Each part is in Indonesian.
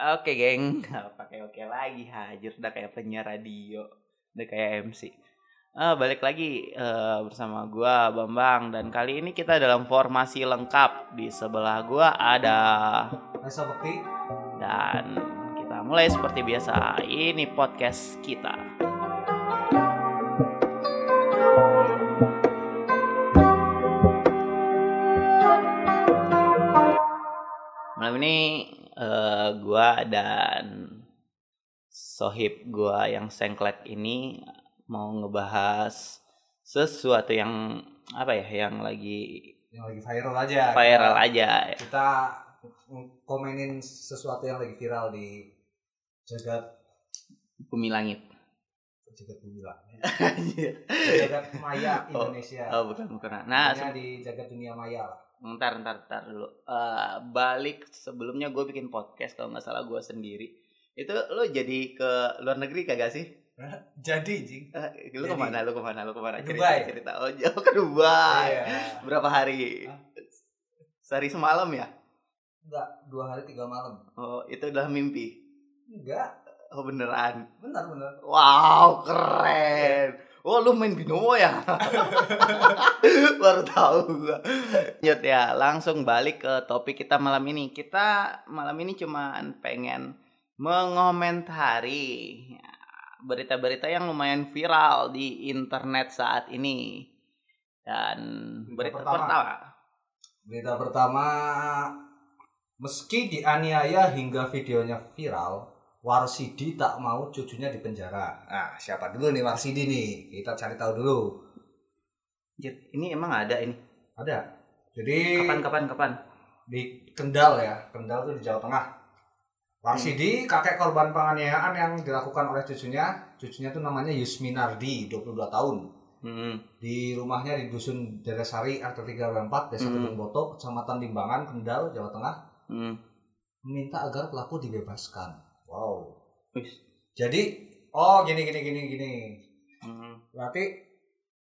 Oke geng, pakai oke lagi hajar udah kayak penyiar radio, udah kayak MC. Ah, balik lagi eh, bersama gua Bambang dan kali ini kita dalam formasi lengkap. Di sebelah gua ada Rasa Bekti dan kita mulai seperti biasa. Ini podcast kita. Malam ini gua dan sohib gua yang sengklek ini mau ngebahas sesuatu yang apa ya yang lagi yang lagi viral aja. viral Kita- aja. Kita komenin sesuatu yang lagi viral di jagat Bumi langit. jagat bumi lah. Jagat maya Oh, Indonesia. Oh bukan bukan. Nah, di jagat dunia maya lah. Ntar, ntar, ntar dulu. Eh, balik sebelumnya gue bikin podcast kalau nggak salah gue sendiri. Itu lo jadi ke luar negeri kagak sih? Jadi, Jing. Eh, lu Jadi. ke mana? Lu ke mana? Lu ke mana? Ke Cerita, Dubai. cerita. Oh, jauh ke Dubai. Iya. Berapa hari? Hah? Sehari semalam ya? Enggak, dua hari tiga malam. Oh, itu udah mimpi. Enggak, Oh, beneran. benar benar. Wow, keren. Oh, lu main binomo ya? Baru tahu gua. Lanjut ya, langsung balik ke topik kita malam ini. Kita malam ini cuman pengen mengomentari berita-berita yang lumayan viral di internet saat ini. Dan berita, Berita pertama. pertama. Berita pertama, meski dianiaya hingga videonya viral, Warsidi tak mau cucunya dipenjara. Nah, siapa dulu nih Warsidi nih? Kita cari tahu dulu. Ini emang ada ini. Ada. Jadi Kapan kapan kapan? di Kendal ya, Kendal tuh di Jawa Tengah. Warsidi, kakek korban penganiayaan yang dilakukan oleh cucunya, cucunya tuh namanya Yusminardi, 22 tahun. Hmm. Di rumahnya di Dusun Deresari, RT 3 4 Desa Hmm. Boto, Kecamatan Limbangan, Kendal, Jawa Tengah. Hmm. meminta agar pelaku dibebaskan. Wow. Wis. Jadi, oh gini gini gini gini. Hmm. Berarti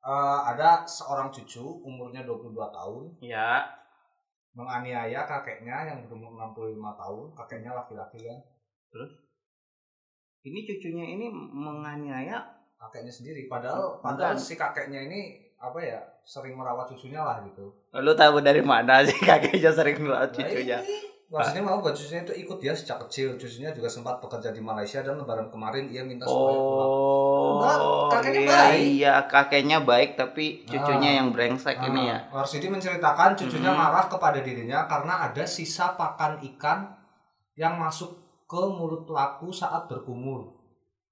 eh, ada seorang cucu umurnya 22 tahun Ya. menganiaya kakeknya yang berumur 65 tahun, kakeknya laki-laki kan, Ini cucunya ini menganiaya kakeknya sendiri. Padahal Bukan. padahal si kakeknya ini apa ya sering merawat cucunya lah gitu. Lu tahu dari mana sih kakeknya sering merawat Nah, cucunya? ini Maksudnya mau buat cucunya itu ikut dia sejak kecil. Cucunya juga sempat bekerja di Malaysia dan lebaran kemarin ia minta supaya pulang. Oh, kakeknya iya, baik. iya kakeknya baik tapi cucunya Ah. yang brengsek ini ya. Ah, Warsidi menceritakan cucunya Mhm. marah kepada dirinya karena ada sisa pakan ikan yang masuk ke mulut pelaku saat berkumur.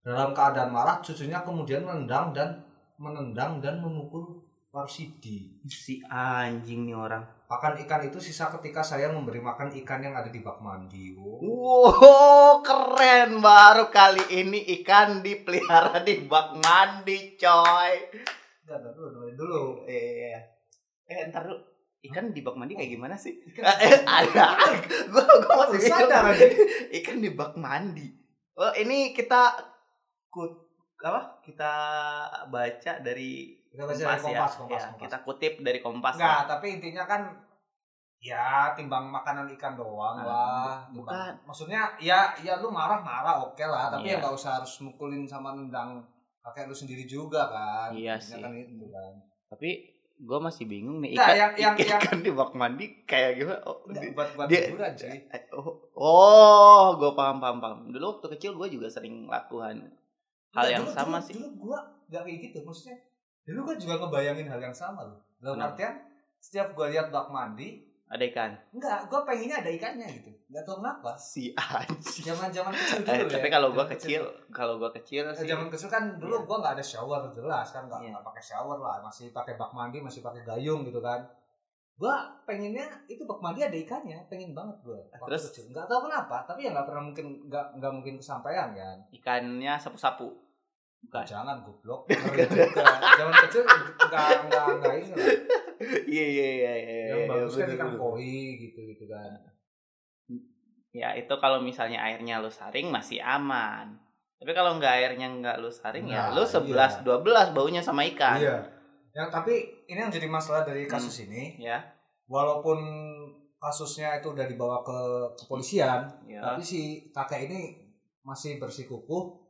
Dalam keadaan marah, cucunya kemudian menendang dan menendang dan memukul Warsidi. Si anjing nih orang. Pakan ikan itu sisa ketika saya memberi makan ikan yang ada di bak mandi. Wow, keren baru kali ini ikan dipelihara di bak mandi, coy. Enggak, dulu, dulu, dulu. Iya. Eh, ntar lu ikan di bak mandi kayak gimana sih? Ikan- Eh, ada. Gua gua masih sadar ikan di bak mandi. Oh, ini kita kut apa? Kita baca dari Kita baca dari Kompas, ya. Kompas, Kompas, Ya, Kompas. kita kutip dari Kompas. Enggak, tapi intinya kan ya timbang makanan ikan doang Ah, lah. bukan. Maksudnya ya ya lu marah-marah oke lah, tapi Iya. ya nggak usah harus mukulin sama nendang kakek lu sendiri juga kan. Iya sih. Kan itu kan. Tapi gue masih bingung nih ikan, yang- yang- ikan, yang- di bak mandi kayak gimana? Oh, di- buat buat dia- hiburan sih. eh, oh, oh gue paham paham paham. Dulu waktu kecil gue juga sering lakukan hal Nggak, yang dulu- sama dulu- sih. Dulu gua nggak kayak gitu, maksudnya dulu gua juga ngebayangin hal yang sama loh. Dalam Kenapa? artian setiap gua lihat bak mandi, Ada ikan. enggak, gua pengennya ada ikannya gitu. Enggak tahu kenapa. Si anjing. Zaman-zaman kecil dulu Eh, ya. tapi kalau gue Zaman kecil, kalau gue kecil Eh, sih, zaman kecil kan dulu Iya. gua nggak ada shower jelas kan nggak nggak pakai shower lah masih pakai bak mandi masih pakai gayung gitu kan gua pengennya itu bak mandi ada ikannya pengen banget gua waktu Terus? kecil nggak tahu kenapa tapi ya nggak pernah mungkin nggak nggak mungkin kesampaian kan ikannya sapu-sapu. Bukan. jangan goblok zaman kecil nggak nggak nggak ini lah Iya iya iya iya. yang iya, bagus kan ikan koi gitu gitu kan Ya itu kalau misalnya airnya lu saring masih aman. Tapi kalau nggak airnya nggak lu saring ya Nah, lu 11 12 baunya sama ikan. iya yang tapi ini yang jadi masalah dari kasus ini Ya. walaupun kasusnya itu udah dibawa ke kepolisian Ya. tapi si kakek ini masih bersikukuh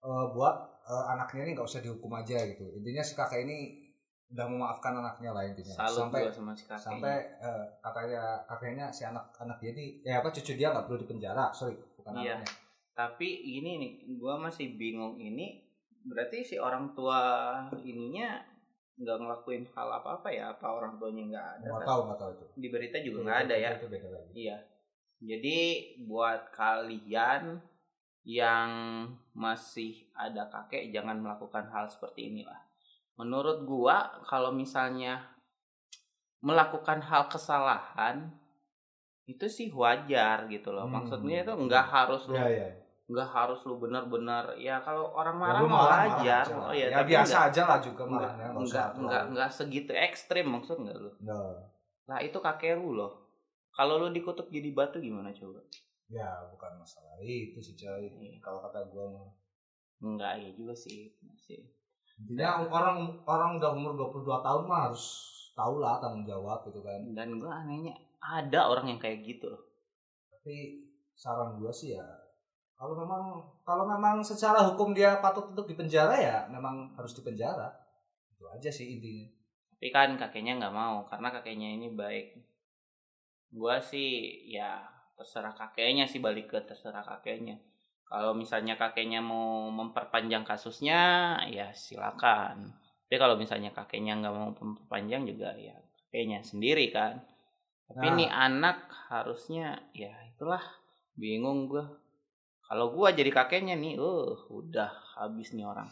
eh, buat eh, anaknya ini nggak usah dihukum aja gitu intinya si kakek ini udah memaafkan anaknya lah intinya Salut sampai sama si kakeknya. sampai eh, katanya kakeknya si anak anak dia ini ya apa cucu dia nggak perlu dipenjara sorry bukan Iya. anaknya Tapi ini nih, gua masih bingung ini berarti si orang tua ininya nggak ngelakuin hal apa apa ya? Apa orang tuanya nggak ada? nggak tahu nggak tahu itu Di berita juga nggak ada ya. itu beda lagi Iya. Jadi buat kalian yang masih ada kakek jangan melakukan hal seperti inilah. Menurut gua kalau misalnya melakukan hal kesalahan itu sih wajar gitu loh. Hmm. Maksudnya itu nggak harus lu ya ya nggak harus lu benar-benar ya kalau orang Ya, marah lu mah marah, wajar. marah aja. Oh ya, ya tapi biasa nggak- aja lah juga marahnya nggak usah nggak terlalu. nggak nggak segitu ekstrim maksud nggak lu? Nah, Lah itu kakek lu loh. Kalau lu dikutuk jadi batu gimana coba? Ya bukan masalah itu sih coy Iya. kalau kata gua mah Enggak ya juga sih. sih. intinya orang orang udah umur 22 tahun mah harus tahu lah tanggung jawab gitu kan Dan gua anehnya ada orang yang kayak gitu loh. tapi saran gua sih ya kalau memang kalau memang secara hukum dia patut untuk dipenjara ya memang harus dipenjara itu aja sih intinya Tapi kan kakeknya nggak mau karena kakeknya ini baik. Gua sih ya terserah kakeknya sih balik ke terserah kakeknya. Kalau misalnya kakeknya mau memperpanjang kasusnya ya silakan. Tapi kalau misalnya kakeknya nggak mau memperpanjang juga ya kakeknya sendiri kan. Tapi Nah. nih anak harusnya ya itulah bingung gua. Kalau gua jadi kakeknya nih, uh udah habis nih orang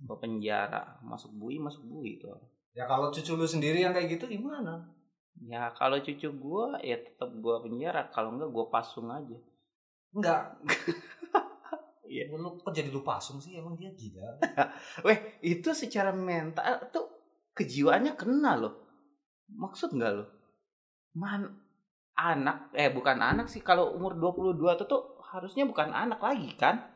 ke penjara masuk bui masuk bui itu ya kalau cucu lu sendiri yang kayak gitu gimana Ya kalau cucu gua ya tetap gua penjara, kalau enggak gua pasung aja. enggak Iya. lu kok jadi lu pasung sih emang dia gila Weh, itu secara mental tuh kejiwaannya kena loh. Maksud enggak lo? Man anak eh bukan anak sih kalau umur 22 tuh tuh harusnya bukan anak lagi kan?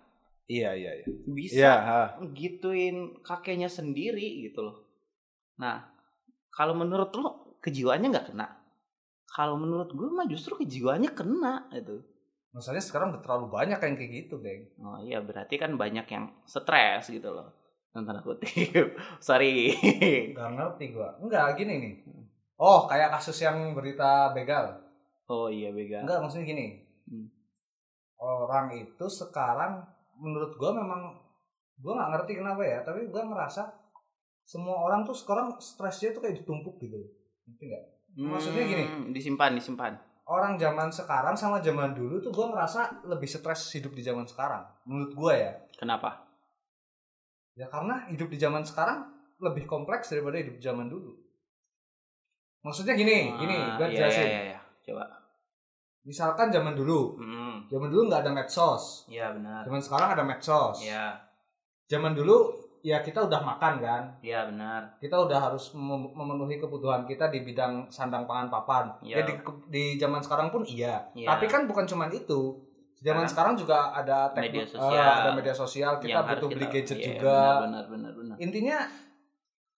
iya iya iya Bisa ha. gituin kakeknya sendiri gitu loh. Nah, kalau menurut lo kejiwaannya nggak kena. Kalau menurut gue mah justru kejiwaannya kena itu. masalahnya sekarang udah terlalu banyak yang kayak gitu bang Oh iya berarti kan banyak yang stres gitu loh. Tanda kutip. Sorry. Gak ngerti gua. Enggak, gini nih. Oh, kayak kasus yang berita begal. Oh iya bega. Enggak, maksudnya gini. Hmm. Orang itu sekarang menurut gua memang gua nggak ngerti kenapa ya, tapi gua merasa semua orang tuh sekarang stresnya tuh kayak ditumpuk gitu. Ngerti nggak? maksudnya gini. Hmm, Disimpan, disimpan. Orang zaman sekarang sama zaman dulu tuh gua ngerasa lebih stres hidup di zaman sekarang. Menurut gua ya. Kenapa? Ya karena hidup di zaman sekarang lebih kompleks daripada hidup di zaman dulu. Maksudnya gini, gini, Ah, gua iya, jelasin. Iya, iya, iya. Coba. Misalkan zaman dulu, Hmm. zaman dulu nggak ada medsos. Iya benar. Zaman sekarang ada medsos. Iya, Zaman dulu ya kita udah makan kan, iya benar. kita udah harus mem- memenuhi kebutuhan kita di bidang sandang pangan papan. Iya. Ya di, di zaman sekarang pun iya. Iya. Tapi kan bukan cuman itu. Zaman Sekarang sekarang juga ada tekno- media sosial. eh, ada media sosial, kita butuh beli kita- gadget iya, juga. Benar, benar, benar. Intinya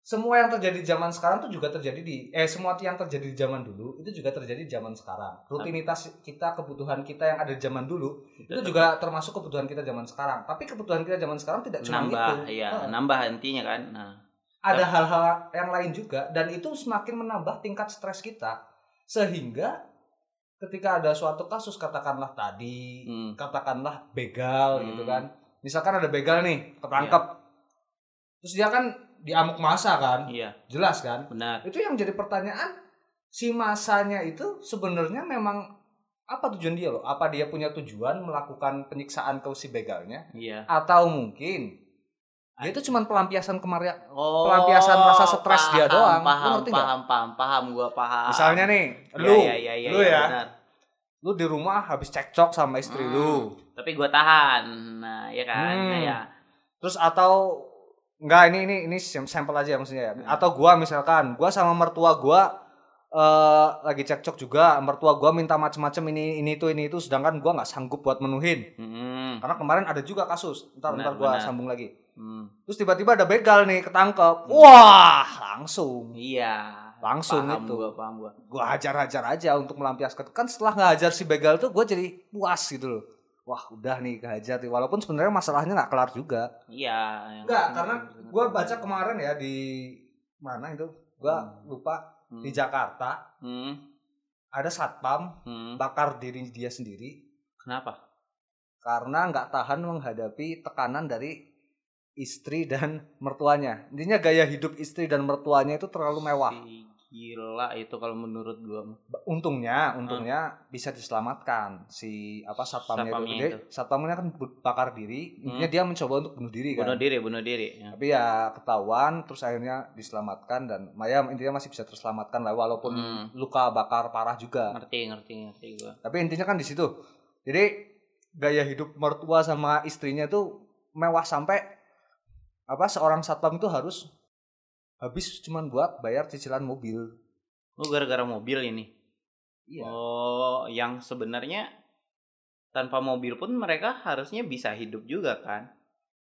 semua yang terjadi di zaman sekarang tuh juga terjadi di eh semua yang terjadi di zaman dulu itu juga terjadi di zaman sekarang. Rutinitas kita, kebutuhan kita yang ada di zaman dulu itu juga termasuk kebutuhan kita zaman sekarang. Tapi kebutuhan kita zaman sekarang tidak cuma nambah, itu. iya, Eh, nambah intinya kan. Nah, ada hal-hal yang lain juga dan itu semakin menambah tingkat stres kita sehingga ketika ada suatu kasus katakanlah tadi hmm, katakanlah begal Hmm. gitu kan misalkan ada begal nih ketangkep terus dia kan diamuk masa kan iya, jelas kan benar. itu yang jadi pertanyaan si masanya itu sebenarnya memang apa tujuan dia loh apa dia punya tujuan melakukan penyiksaan ke si begalnya Iya. atau mungkin dia itu cuma pelampiasan kemarin Oh, Pelampiasan rasa stres dia doang. Lu Paham, ngerti nggak? paham, paham, paham, gua paham. misalnya nih Iya, lu iya, iya, iya, lu iya, ya benar. lu di rumah habis cekcok sama istri Hmm. lu Tapi gua tahan. Nah, ya kan. Hmm. Nah, ya. terus atau enggak ini ini ini sam- sampel aja ya maksudnya ya Hmm. atau gua misalkan gua sama mertua gua eh lagi cekcok juga mertua gua minta macem-macem ini ini itu ini itu sedangkan gua nggak sanggup buat menuhin Hmm. karena kemarin ada juga kasus ntar Benar, ntar gua benar. sambung lagi Hmm. terus tiba-tiba ada begal nih ketangkep wah langsung Iya. langsung paham itu gua paham gua gue hajar-hajar aja untuk melampiaskan kan setelah ngehajar si begal tuh gue jadi puas gitu loh wah udah nih kehajar nih. Walaupun sebenarnya masalahnya nggak kelar juga. Iya Enggak, karena gue baca kemarin ya di mana itu? Gue Hmm. lupa. Hmm. di Jakarta. Hmm. ada satpam Hmm. bakar diri dia sendiri. Kenapa? Karena nggak tahan menghadapi tekanan dari istri dan mertuanya. Intinya gaya hidup istri dan mertuanya itu terlalu mewah. Si gila itu kalau menurut gua untungnya untungnya bisa diselamatkan si apa satpamnya, Satpamnya itu. Itu. satpamnya kan bakar diri intinya dia mencoba untuk bunuh diri kan bunuh diri bunuh diri ya. tapi ya ketahuan terus akhirnya diselamatkan dan Maya intinya masih bisa terselamatkan lah walaupun Hmm. luka bakar parah juga ngerti ngerti ngerti gua tapi intinya kan di situ jadi gaya hidup mertua sama istrinya tuh mewah sampai apa seorang satpam itu harus habis cuman buat bayar cicilan mobil. Oh gara-gara mobil ini? Iya. Oh yang sebenarnya tanpa mobil pun mereka harusnya bisa hidup juga kan?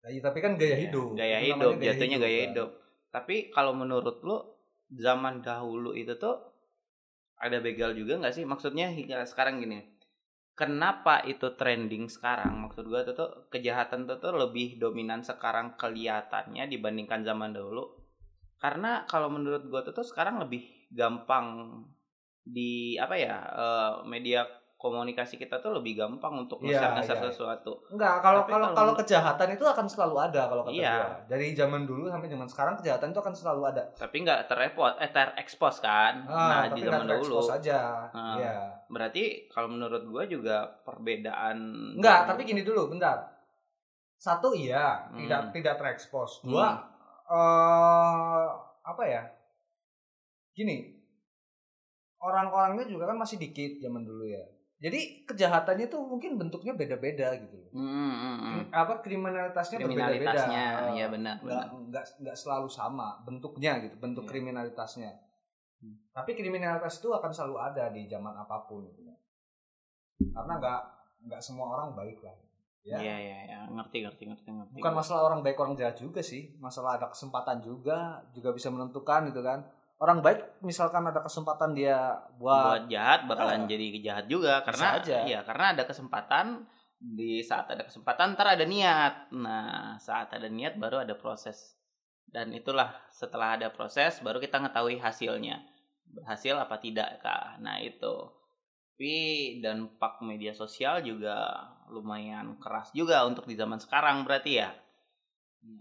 Nah, iya, tapi kan gaya Iya, hidup. gaya Itu hidup namanya jatuhnya gaya kan. hidup. Tapi kalau menurut lu zaman dahulu itu tuh ada begal juga nggak sih? Maksudnya hingga sekarang gini kenapa itu trending sekarang? Maksud gua tuh, tuh kejahatan tuh, tuh lebih dominan sekarang kelihatannya dibandingkan zaman dahulu karena kalau menurut gua tuh, tuh sekarang lebih gampang di apa ya eh, media komunikasi kita tuh lebih gampang untuk Iya, nge-share iya. sesuatu Enggak, kalau Tapi kalau kalau- kejahatan itu akan selalu ada kalau kata Iya. gua. Dari zaman dulu sampai zaman sekarang kejahatan itu akan selalu ada. tapi nggak terepot eh terekspos kan nah Ah, di tapi zaman terekspos aja. Ah. Iya. berarti kalau menurut gua juga perbedaan Enggak, dari- tapi gini dulu, bentar. Satu iya, Hmm. tidak tidak terekspos. Hmm. Eh apa ya? Gini. Orang-orangnya juga kan masih dikit zaman dulu ya. Jadi kejahatannya tuh mungkin bentuknya beda-beda gitu. Hmm, hmm, hmm. Krim- Apa kriminalitasnya berbeda-beda. kriminalitasnya Eh, iya benar nggak nggak nggak selalu sama bentuknya gitu bentuk Iya. kriminalitasnya Hmm. tapi kriminalitas itu akan selalu ada di zaman apa pun gitu. karena nggak nggak semua orang baik lah ya. Iya iya iya. Ngerti ngerti ngerti ngerti. Bukan masalah orang baik orang jahat juga sih. Masalah ada kesempatan juga juga bisa menentukan gitu kan. Orang baik misalkan ada kesempatan dia buat, buat jahat bakalan Ah. jadi jahat juga. Karena aja. iya karena ada kesempatan di saat ada kesempatan ntar ada niat. Nah saat ada niat baru ada proses. Dan itulah setelah ada proses baru kita ngetahui hasilnya. Berhasil apa tidak kak? Nah itu. Tapi dampak media sosial juga lumayan keras juga untuk di zaman sekarang berarti ya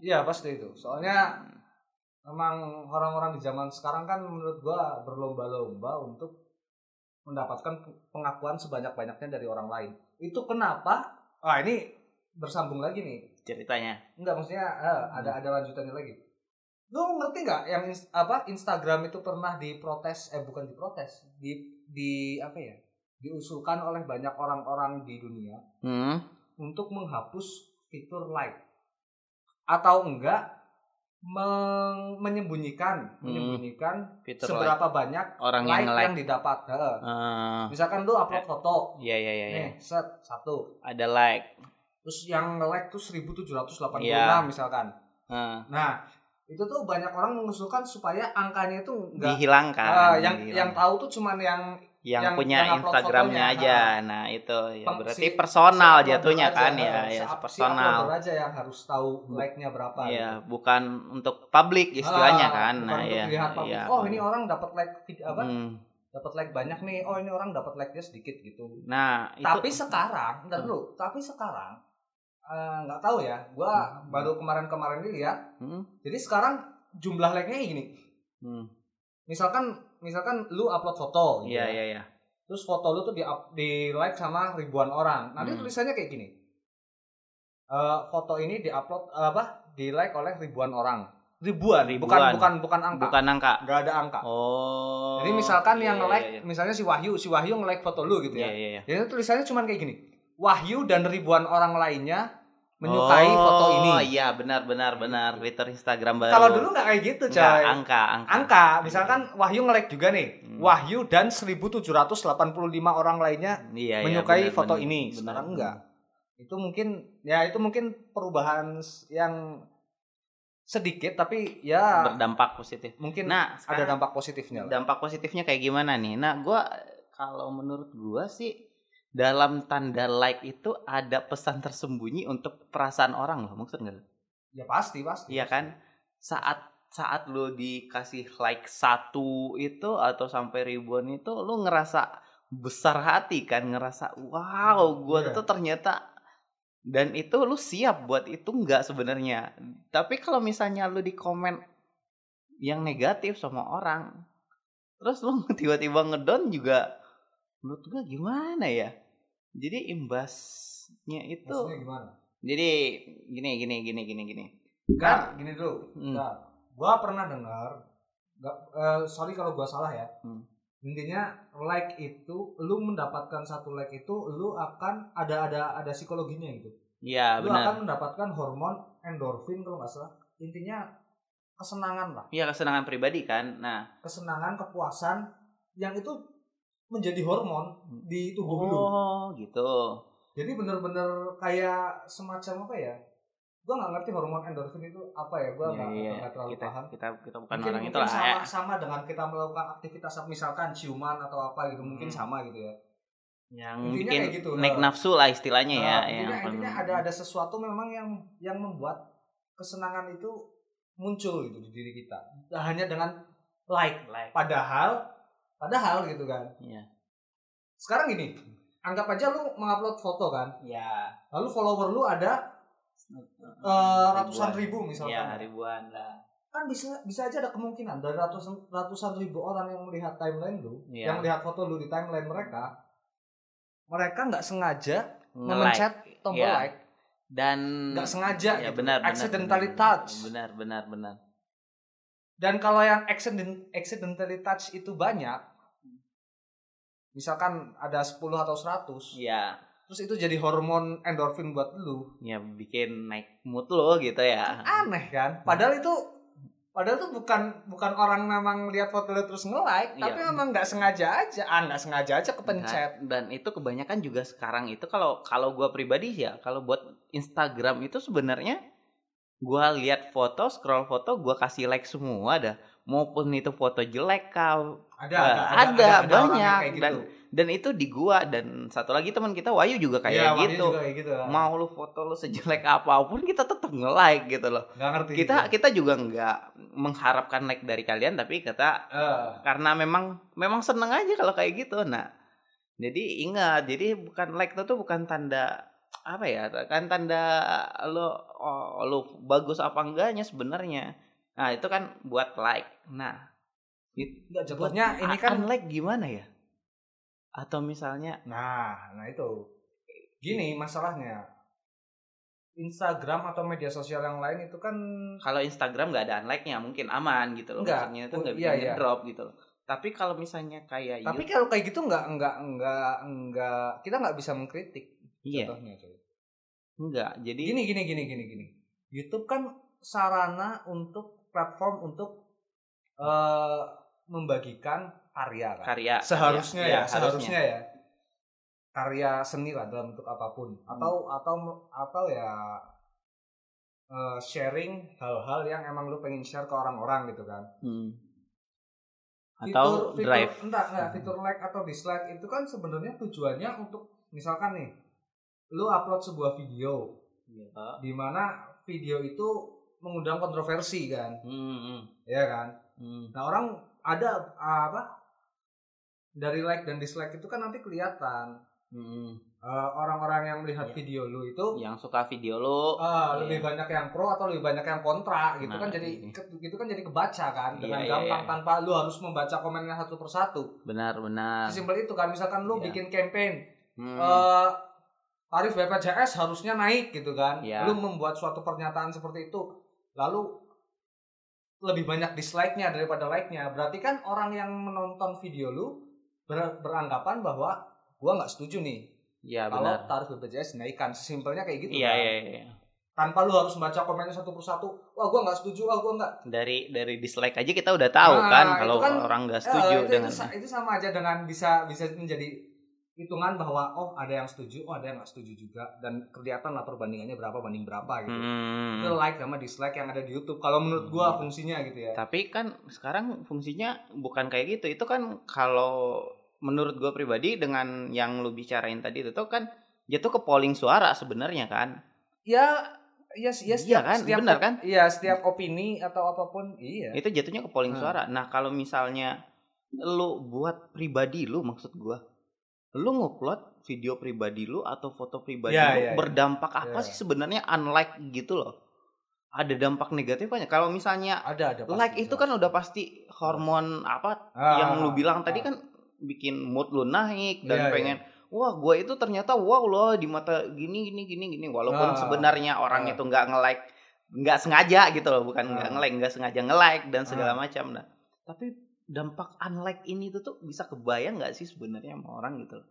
iya pasti itu soalnya Hmm. memang orang-orang di zaman sekarang kan menurut gua berlomba-lomba untuk mendapatkan pengakuan sebanyak-banyaknya dari orang lain. Itu kenapa? Ah ini bersambung lagi nih. ceritanya Enggak maksudnya eh, ada ada lanjutannya lagi. Lu ngerti nggak yang apa Instagram itu pernah diprotes eh bukan diprotes, di di apa ya? Diusulkan oleh banyak orang-orang di dunia hmm. untuk menghapus fitur like atau enggak meng- menyembunyikan Hmm. menyembunyikan fitur like. seberapa banyak orang like, yang like yang didapat. Eh, Misalkan lu upload foto, iya iya iya iya. nih set satu, ada like terus yang nge-like tuh 1786 Iya. misalkan. Eh, Nah, itu tuh banyak orang mengusulkan supaya angkanya itu enggak dihilangkan Ah, yang dihilangkan. yang tahu tuh cuman yang yang, yang- punya yang Instagramnya aja ah. nah itu ya berarti si- personal si jatuhnya aja, kan ya si ya si personal uploader aja yang harus tahu like-nya berapa. ya gitu. bukan untuk publik istilahnya Ah, kan nah ya ya. Oh, ini orang dapat like apa? Hmm. Dapat like banyak nih. Oh, ini orang dapat like-nya sedikit gitu. nah itu Tapi sekarang, bentar Hmm. dulu. Tapi sekarang eh, nggak tahu ya. Gua Hmm. baru kemarin-kemarin dilihat. Hmm, Jadi sekarang jumlah like-nya gini. hmm. Misalkan misalkan lu upload foto gitu iya ya. iya iya Terus foto lu tuh di up- di like sama ribuan orang. Nanti Hmm. tulisannya kayak gini. Eh, foto ini diupload eh, apa? Di like oleh ribuan orang. Ribuan, Ribuan. bukan bukan bukan angka. bukan angka Nggak ada angka. oh Jadi misalkan iya, yang iya, nge-like, iya. misalnya si Wahyu, si Wahyu nge-like foto lu gitu iya ya. iya iya. Jadi tulisannya cuma kayak gini. Wahyu dan ribuan orang lainnya menyukai oh, foto ini. iya benar benar benar Twitter Instagram baru Kalau dulu nggak kayak gitu, Nggak, coy. angka angka Angka, misalkan Wahyu nge-like juga nih. Hmm. Wahyu dan 1785 orang lainnya iya, iya, menyukai benar, foto benar, ini. benar. Sekarang enggak. Itu mungkin ya itu mungkin perubahan yang sedikit tapi ya berdampak positif. mungkin Nah, ada dampak positifnya lah. dampak positifnya kayak gimana nih? Nah, gua kalau menurut gua sih dalam tanda like itu ada pesan tersembunyi untuk perasaan orang loh, maksud nggak? Ya pasti pasti. Iya kan? Saat saat lo dikasih like satu itu atau sampai ribuan itu lo ngerasa besar hati kan, ngerasa wow, gua Iya. tuh ternyata dan itu lu siap buat itu enggak sebenarnya. Tapi kalau misalnya lu di komen yang negatif sama orang, terus lu tiba-tiba ngedon juga menurut gua gimana ya? Jadi imbasnya itu Maksudnya gimana? jadi gini gini gini gini gini. Enggak, gini dulu. Hmm. Enggak. Gua pernah dengar enggak eh, sorry kalau gua salah ya. Hmm. Intinya like itu lu mendapatkan satu like itu lu akan ada ada ada psikologinya gitu. Iya lu benar. akan mendapatkan hormon endorfin kalau nggak salah. Intinya kesenangan lah, Iya kesenangan pribadi kan. Nah, kesenangan, kepuasan yang itu menjadi hormon di tubuh lu. oh gitu. Jadi bener-bener kayak semacam apa ya? Gua nggak ngerti hormon endorfin itu apa ya. Gua Iya, nggak iya. nggak terlalu Kita paham. kita kita bukan mungkin, orang mungkin itu lah sama, ya. sama dengan kita melakukan aktivitas misalkan ciuman atau apa gitu mungkin Hmm. sama gitu ya. Yang Intinya bikin kayak gitu, naik nafsu lah istilahnya ya. Nah, yang intinya, paling- intinya ada ada sesuatu memang yang yang membuat kesenangan itu muncul gitu di diri kita. Hanya dengan like. like. Padahal padahal gitu kan. Iya. Sekarang gini, anggap aja lu mengupload foto kan. Ya. Lalu follower lu ada eh, ratusan ribu misalkan. Ya, ribuan lah. kan bisa bisa aja ada kemungkinan dari ratusan ratusan ribu orang yang melihat timeline lu, Iya. yang melihat foto lu di timeline mereka, mereka nggak sengaja Nge-like. memencet tombol Iya. like, dan nggak sengaja ya gitu, benar benar, accidentally benar. touch. Benar benar benar. Dan kalau yang accident accidentally touch itu banyak, misalkan ada 10 atau 100, Iya. terus itu jadi hormon endorfin buat lu, Ya bikin naik mood lo gitu ya. aneh kan? Padahal itu Padahal tuh bukan bukan orang memang lihat foto lu terus nge-like, Iya. tapi memang nggak sengaja aja, ah nggak sengaja aja kepencet. Dan- dan itu kebanyakan juga sekarang itu kalau kalau gua pribadi ya kalau buat Instagram itu sebenarnya gua lihat foto scroll foto gua kasih like semua dah maupun itu foto jelek kau Ada, Nah, ada, ada, orang yang banyak. gitu. Dan- dan itu di gua dan satu lagi teman kita Wahyu juga kayak Wahyu gitu juga kayak gitu. mau lu foto lu sejelek apa pun kita tetap nge-like gitu loh nggak ngerti. kita gitu. kita juga nggak mengharapkan like dari kalian tapi kita Eh, karena memang memang seneng aja kalau kayak gitu nah jadi ingat jadi bukan like itu tuh bukan tanda apa ya kan tanda lo oh, lo bagus apa enggaknya sebenarnya nah itu kan buat like nah nggak jatuhnya ini kan unlike gimana ya atau misalnya Nah, nah itu. Gini masalahnya. Instagram atau media sosial yang lain itu kan kalau Instagram nggak ada unlike-nya mungkin aman gitu loh Enggak. maksudnya itu Oh, nggak iya, bisa iya. drop gitu loh tapi kalau misalnya kayak tapi kalau kayak gitu nggak nggak nggak nggak kita nggak bisa mengkritik iya contohnya coy. enggak jadi Gini gini gini gini gini. YouTube kan sarana untuk platform untuk eh membagikan karya kan. karya seharusnya karya, ya, iya, seharusnya ya karya seni lah dalam bentuk apa pun Hmm. atau atau atau ya eh, sharing hal-hal yang emang lu pengen share ke orang-orang gitu kan Hmm. atau fitur, drive fitur, enggak, enggak, fitur like atau dislike itu kan sebenarnya tujuannya untuk misalkan nih lu upload sebuah video Iya. di mana video itu mengundang kontroversi kan Hmm, hmm, ya kan hmm. Nah orang ada ah, apa dari like dan dislike itu kan nanti kelihatan Hmm. Eh, orang-orang yang melihat Iya. video lu itu yang suka video lo eh, Iya. lebih banyak yang pro atau lebih banyak yang kontra gitu Nah, kan jadi iya. gitu kan jadi kebaca kan Iya, dengan iya, gampang iya. tanpa lu harus membaca komennya satu persatu. benar benar Sesimpel itu kan misalkan lu Iya. bikin campaign Hmm. eh, tarif BPJS harusnya naik gitu kan. Iya. Lu membuat suatu pernyataan seperti itu lalu lebih banyak dislike-nya daripada like-nya. Berarti kan orang yang menonton video lu ber- beranggapan bahwa gua nggak setuju nih Iya kalau benar tarif BPJS dinaikkan. Sesimpelnya kayak gitu iya kan. iya iya Tanpa lu harus membaca komennya satu persatu. Wah, gua nggak setuju, wah gua nggak. dari dari dislike aja kita udah tahu Nah, kan kalau kan, orang nggak Eh, setuju itu, dengan itu, sa- itu sama aja dengan bisa bisa menjadi hitungan bahwa oh ada yang setuju, oh ada yang nggak setuju juga dan kelihatan lah perbandingannya berapa banding berapa gitu. Hmm. Itu like sama dislike yang ada di YouTube. Kalau menurut gua Hmm. fungsinya gitu ya. Tapi kan sekarang fungsinya bukan kayak gitu. Itu kan kalau menurut gue pribadi dengan yang lu bicarain tadi itu tuh kan jatuh ke polling suara sebenarnya kan. Ya, ya, ya Iya kan? Benar kan? Iya, setiap opini atau apa pun, iya. Itu jatuhnya ke polling Hmm. suara. Nah, kalau misalnya lu buat pribadi lu maksud gua lu ngupload video pribadi lu atau foto pribadi Ya, lu ya, ya. berdampak apa Ya. sih sebenarnya unlike gitu loh. Ada dampak negatif banyak. Kalau misalnya Ada, ada. pasti, like itu jelas. kan udah pasti hormon apa Ah, yang lu bilang ah. tadi kan bikin mood lu naik dan Iya, iya. pengen wah gue itu ternyata wow loh di mata gini gini gini gini walaupun Ah, sebenarnya orang ah. itu nggak nge-like nggak sengaja gitu loh bukan nggak Ah. nge-like nggak sengaja nge-like dan segala Ah. macam nah tapi dampak unlike ini tuh tuh bisa kebayang nggak sih sebenarnya sama orang gitu loh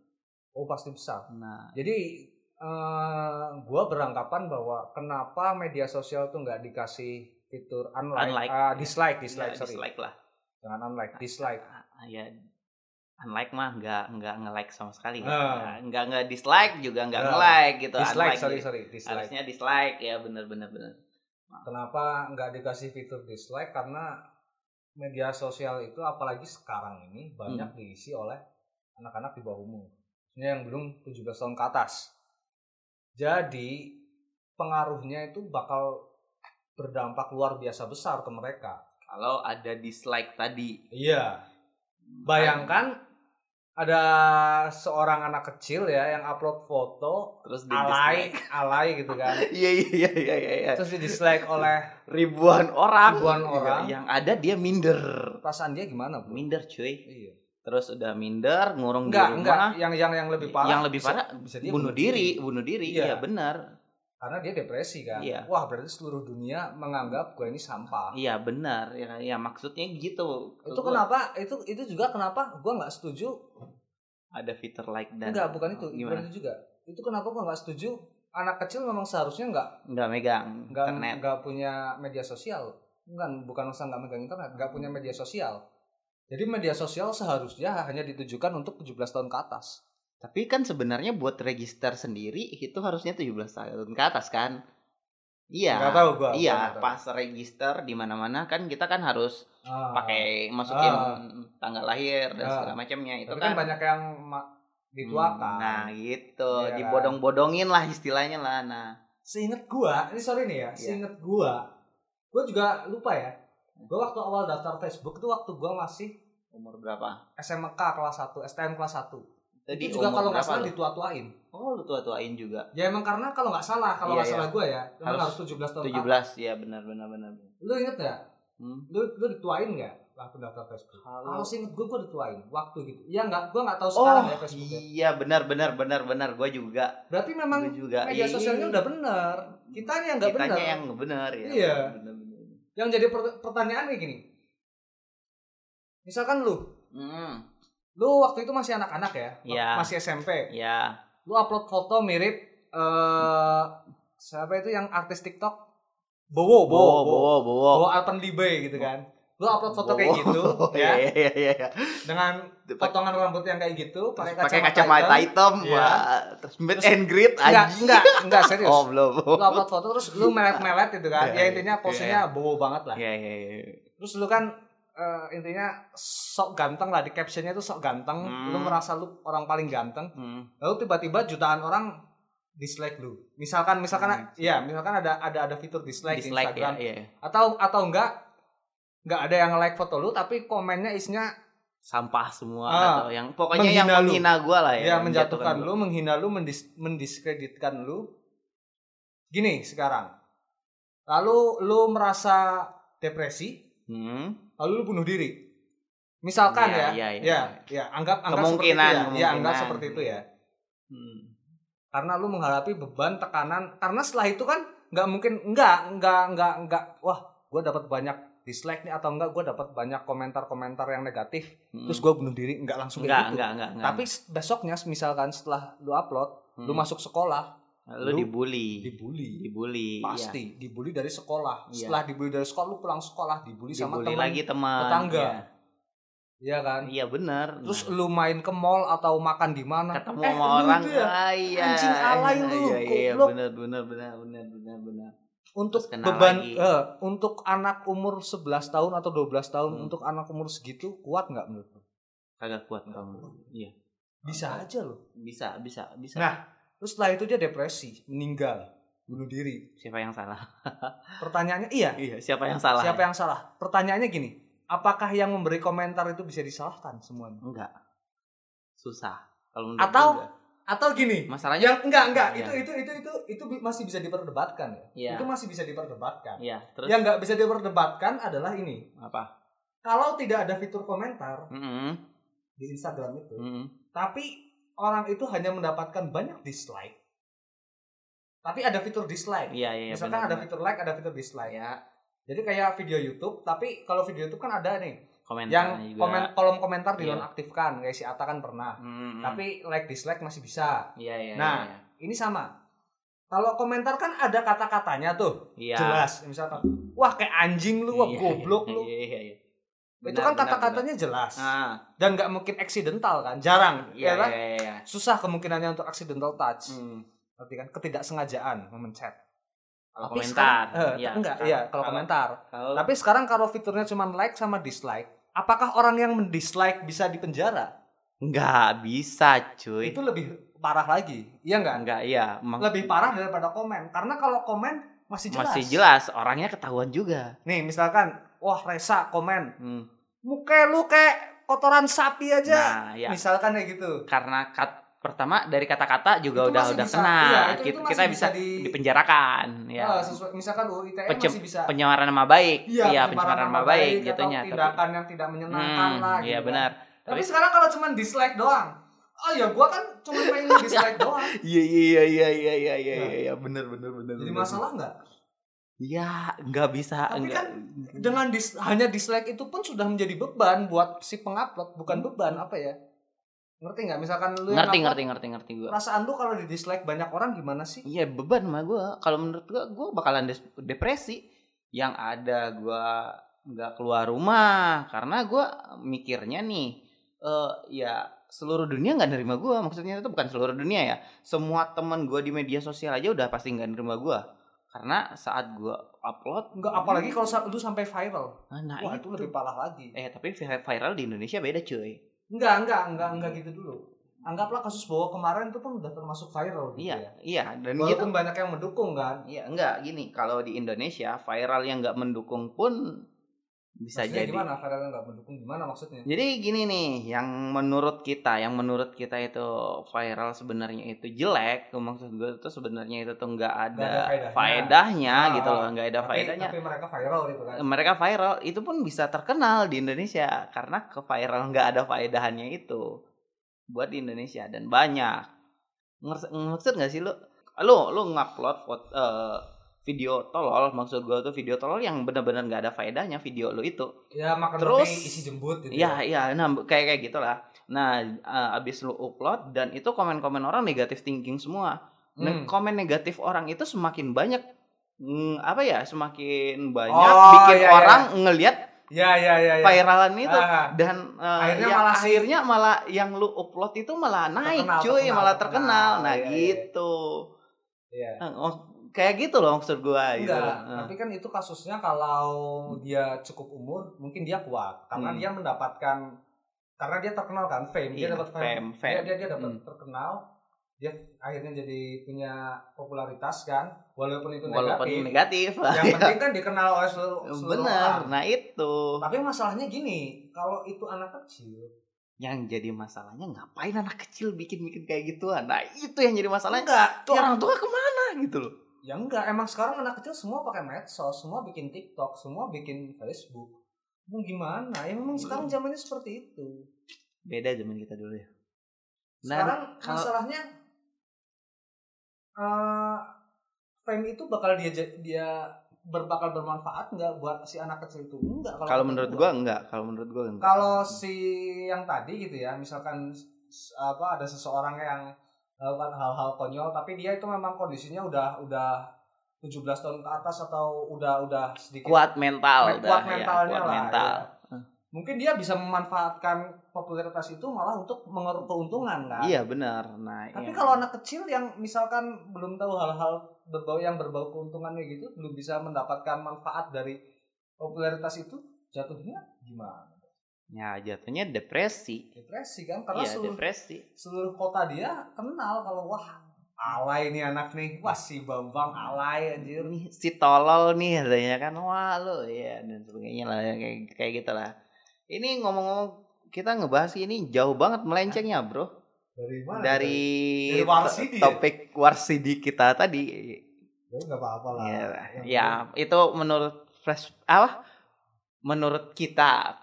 Oh, pasti besar. nah Jadi eh gua beranggapan bahwa kenapa media sosial tuh nggak dikasih fitur unlike, Unlike. ah, dislike, dislike, ya, sorry. dislike lah Jangan unlike, dislike. Ah, ya unlike mah nggak nggak nge-like sama sekali ya. Ah. nggak nggak dislike juga nggak Ah. nge-like gitu Dislike, Unlike sorry, gitu. sorry, dislike. harusnya dislike ya bener bener bener Kenapa nggak dikasih fitur dislike? Karena media sosial itu apalagi sekarang ini banyak Hmm. diisi oleh anak-anak di bawah umur. Maksudnya yang belum 17 tahun ke atas. Jadi pengaruhnya itu bakal berdampak luar biasa besar ke mereka. kalau ada dislike tadi Iya. Bayangkan ada seorang anak kecil ya yang upload foto terus di alay, alay gitu kan. iya iya iya iya iya Terus di dislike oleh ribuan orang Ribuan Iya, orang. yang ada dia minder perasaan dia gimana, Bro? minder cuy Iya. terus udah minder ngurung Enggak, di enggak, rumah yang yang yang lebih parah. yang lebih bisa- parah bisa dia bunuh diri bunuh diri Iya. iya benar Karena dia depresi kan. Iya. Wah, berarti seluruh dunia menganggap gue ini sampah. iya benar ya, ya maksudnya gitu Itu Gua kenapa? Itu itu juga kenapa gue nggak setuju. ada fitur like dan enggak, bukan itu. gimana Bukan itu juga. Itu kenapa gue nggak setuju. Anak kecil memang seharusnya nggak nggak megang nggak internet nggak punya media sosial bukan bukan usah nggak megang internet nggak punya media sosial jadi media sosial seharusnya hanya ditujukan untuk 17 tahun ke atas Tapi kan sebenarnya buat register sendiri itu harusnya 17 tahun ke atas kan? Iya. nggak tahu gua Iya, tahu. pas register di mana-mana kan kita kan harus Ah. pakai masukin Ah. tanggal lahir dan Ah. segala macamnya itu kan. kan banyak yang dituakan Nah, gitu. Kan? Dibodong-bodongin lah istilahnya lah. Nah, seinget gua ini sorry nih ya Iya. seinget gua gua juga lupa ya gua waktu awal daftar Facebook itu waktu gua masih umur berapa? SMK kelas 1 STM kelas 1 Tadi itu juga kalau nggak salah ditua-tuain Oh, lu tua-tuain juga. ya emang karena kalau nggak salah kalau Iya, nggak iya. salah gua ya emang Harus harus 17 tahun ke 17 ya benar benar benar. lu inget nggak Hmm. lu lu dituain nggak waktu daftar Facebook Kalau- kalau seinget gua gua dituain waktu gitu ya nggak gua nggak tahu Oh, sekarang ya Facebook ya. iya benar benar benar benar gua juga. berarti memang Gua juga. media Iya. sosialnya udah bener kitanya yang nggak Kitanya bener yang benar ya. Iya. Benar, benar. yang jadi per- pertanyaan kayak gini misalkan lu Hmm. Lu waktu itu masih anak-anak ya Iya. masih SMP Ya. lu upload foto mirip eh siapa itu yang artis TikTok Bowo Bowo, Bowo bowo, bowo. Bowo Alpenlibe gitu kan lu upload foto kayak Bowo. gitu Iya, ya iya, iya, iya. dengan Pakai potongan rambut yang kayak gitu pakai kacamata, kacamata hitam. Iya. wah, terus meet Terus- and greet enggak anjing. enggak enggak serius Oh, belum. lu upload foto terus lu melet-melet gitu kan Iya, ya iya, intinya iya. posenya bowo banget lah Iya, iya, iya. terus lu kan eh, intinya sok ganteng lah di captionnya tuh sok ganteng Hmm. lu merasa lu orang paling ganteng Hmm. lalu tiba-tiba jutaan orang dislike lu misalkan misalkan Hmm. ya misalkan ada ada ada fitur dislike, di Dislike ya, Instagram iya. atau atau enggak enggak ada yang like foto lu tapi komennya isinya Sampah semua Ah. atau yang pokoknya yang Menghina lu. gua lah ya. ya menjatuhkan lu menghina lu mendis, mendiskreditkan lu gini sekarang lalu lu merasa depresi Hmm. Lalu lu bunuh diri misalkan Iya, ya iya, iya. ya ya anggap anggap Kemungkinan, seperti itu ya. ya anggap seperti itu ya Hmm. karena lu menghadapi beban tekanan karena setelah itu kan nggak mungkin nggak nggak nggak nggak wah gue dapat banyak dislike nih atau enggak gue dapat banyak komentar-komentar yang negatif Hmm. terus gue bunuh diri nggak langsung enggak, gitu enggak, enggak, enggak. tapi besoknya misalkan setelah lu upload lu Hmm. masuk sekolah lu, lu dibully. dibully Dibully. pasti dibully dari sekolah Iya. setelah dibully dari sekolah lu pulang sekolah dibully, Iya. sama Dibully teman lagi teman. tetangga. Iya. Iya kan? Iya benar. Terus Nah, lu main ke mall atau makan di mana? ketemu Eh, sama orang itu ya, ah, iya. anjing alay lu, Iya iya goblok. benar benar benar benar benar benar. untuk beban lagi. eh, untuk anak umur 11 tahun atau 12 tahun Hmm. untuk anak umur segitu kuat nggak menurut lu? Kagak kuat kamu. Iya. Bisa aja loh. Bisa bisa bisa. Nah, terus setelah itu dia depresi, meninggal, bunuh diri. siapa yang salah? Pertanyaannya iya, Iya, siapa yang salah? siapa yang salah? Pertanyaannya gini, apakah yang memberi komentar itu bisa disalahkan semuanya? Enggak. Susah. Kalau menurut Atau- enggak. Atau gini, masalahnya yang enggak enggak Iya. itu itu itu itu itu masih bisa diperdebatkan ya. Iya. Itu masih bisa diperdebatkan. Iya, terus Yang nggak bisa diperdebatkan adalah ini. apa? Kalau tidak ada fitur komentar Mm-mm, di Instagram itu, mm-mm. tapi orang itu hanya mendapatkan banyak dislike. Tapi ada fitur dislike. Iya, iya, iya. Misalkan benar, ada fitur like, ada fitur dislike. ya Jadi kayak video YouTube, tapi kalau video YouTube kan ada nih komentar yang juga. komen kolom komentar Iya. dinonaktifkan, kayak si Ata kan pernah. Mm-mm. Tapi like dislike masih bisa. iya, iya, Nah, iya, Ini sama. Kalau komentar kan ada kata-katanya tuh, iya. jelas. Misalkan, wah kayak anjing lu, wah Iya, goblok iya, lu. Iya, iya, iya. Itu Benar, kan benar, kata-katanya jelas. Ah, Dan nggak mungkin accidental kan, jarang. iya, ya kan? iya, iya, iya. Susah kemungkinannya untuk accidental touch. Hmm. Berarti kan ketidaksengajaan memencet. Kalau Tapi komentar, sekarang- eh, iya. enggak, Kalau- iya kalau komentar. Kalau Tapi sekarang kalau fiturnya cuma like sama dislike, apakah orang yang mendislike bisa dipenjara? enggak bisa, cuy. Itu lebih parah lagi. Iya enggak? enggak, iya. Lebih parah daripada komen. Karena kalau komen masih jelas. masih jelas orangnya ketahuan juga. Nih, misalkan, wah Resa komen, Hmm. Muka lu kayak kotoran sapi aja. Nah, ya. Misalkan kayak gitu. Karena kat, pertama dari kata-kata juga Itu udah udah bisa- kena. iya, itu- kita, itu kita bisa, di- dipenjarakan, ya. Ah, sesuai, misalkan UU ITE Pece- masih bisa pencemaran nama baik, Iya, iya pencemaran nama baik, atau jatuhnya. Tapi, tindakan yang tidak menyenangkan Hmm, lah iya gitu kan. benar. Tapi Tapi- sekarang kalau cuma dislike doang. Oh ya gua kan cuma pengen dislike doang. Iya iya iya iya iya iya iya iya benar benar benar. Jadi masalah nggak? Ya, nggak bisa Tapi enggak. kan Dengan dis- hanya dislike itu pun sudah menjadi beban buat si pengupload, bukan beban apa ya? Ngerti nggak? Misalkan lu yang ngerti ngerti ngerti ngerti gua. Perasaan lu kalau di dislike banyak orang gimana sih? Iya beban mah gua. Kalau menurut gua gua bakalan depresi. Yang ada gua nggak keluar rumah karena gua mikirnya nih eh ya seluruh dunia nggak nerima gua. Maksudnya itu bukan seluruh dunia ya. Semua teman gua di media sosial aja udah pasti nggak nerima gua. Karena saat gua upload Enggak apalagi kalau sa- lu sampai viral. Ah, nah Wah, itu itu lebih parah lagi. Eh tapi vi- viral di Indonesia beda cuy. Enggak, enggak, enggak, enggak gitu dulu. Anggaplah kasus bahwa kemarin itu pun udah termasuk viral gitu Iya, ya. iya dan gitu. Walaupun banyak yang mendukung kan. Iya, enggak gini. Kalau di Indonesia viral yang enggak mendukung pun bisa Maksudnya jadi. gimana yang enggak mendukung gimana maksudnya? Jadi gini nih, yang menurut kita, yang menurut kita itu viral sebenarnya itu jelek, maksud gue itu sebenarnya itu tuh nggak ada, Nggak ada faedahnya. faedahnya Ah, gitu loh, nggak ada tapi, faedahnya. tapi mereka viral gitu kan. Mereka viral itu pun bisa terkenal di Indonesia karena ke viral nggak ada faedahannya itu buat di Indonesia dan banyak. Maksud nggak sih lu? Lu lu ngupload foto eh, video tolol, maksud gue tuh video tolol yang benar-benar nggak ada faedahnya video lu itu. Ya makan Terus- isi jembut gitu. Iya, iya, nah kayak kayak gitulah. Nah, eh, abis lu upload dan itu komen-komen orang negatif thinking semua. Nah, Hmm. komen negatif orang itu semakin banyak mm, apa ya? Semakin banyak Oh, bikin iya, iya. orang ngelihat Ya ya ya ya. viralan itu Ah, dan eh, Akhirnya ya, malah akhirnya malah yang lu upload itu malah naik, Terkenal, cuy, terkenal, malah terkenal. terkenal. Nah, Iya, iya. gitu. Iya. Nah, oh, kayak gitu loh maksud gua gitu. Enggak, tapi kan itu kasusnya kalau dia cukup umur, mungkin dia kuat karena Hmm. dia mendapatkan karena dia terkenal kan fame, dia Iya, dapat fame, fame, Dia, fame. dia dia dapat Hmm. terkenal, dia akhirnya jadi punya popularitas kan, walaupun itu Walaupun negatif. negatif lah. Yang penting kan dikenal oleh seluruh, seluruh Bener. orang. Nah, itu. Tapi masalahnya gini, kalau itu anak kecil, yang jadi masalahnya ngapain anak kecil bikin-bikin kayak gituan nah itu yang jadi masalahnya enggak, tuh ya, orang tua ke mana gitu loh ya enggak, emang sekarang anak kecil semua pakai medsos, semua bikin TikTok, semua bikin Facebook. Mau gimana? Ya memang sekarang Hmm. zamannya seperti itu. beda zaman kita dulu ya Nah, Sekarang kalau- masalahnya eh fame itu bakal dia dia berbakal bermanfaat nggak buat si anak kecil itu enggak kalau menurut gua enggak kalau menurut gua enggak kalau si yang tadi gitu ya misalkan apa ada seseorang yang melakukan hal-hal konyol tapi dia itu memang kondisinya udah udah 17 tahun ke atas atau udah udah sedikit kuat mental kuat dah, ya, mentalnya kuat lah, mental ya. mungkin dia bisa memanfaatkan popularitas itu malah untuk mengeruk keuntungan kan Iya benar. Nah, tapi iya. kalau anak kecil yang misalkan belum tahu hal-hal berbau yang berbau keuntungannya gitu belum bisa mendapatkan manfaat dari popularitas itu jatuhnya gimana ya jatuhnya depresi. depresi kan karena Iya seluruh depresi. seluruh kota dia kenal kalau wah alay nih anak nih wah si Bambang alay anjir Ini si tolol nih katanya kan wah lo ya dan sebagainya lah ya, kayak kayak gitu lah. Ini ngomong-ngomong kita ngebahas ini jauh banget melencengnya bro dari mana dari Dari Warsidi ya? topik warsidi kita tadi. ya nggak apa-apa lah Ya, Yang ya itu menurut pres apa? Menurut kita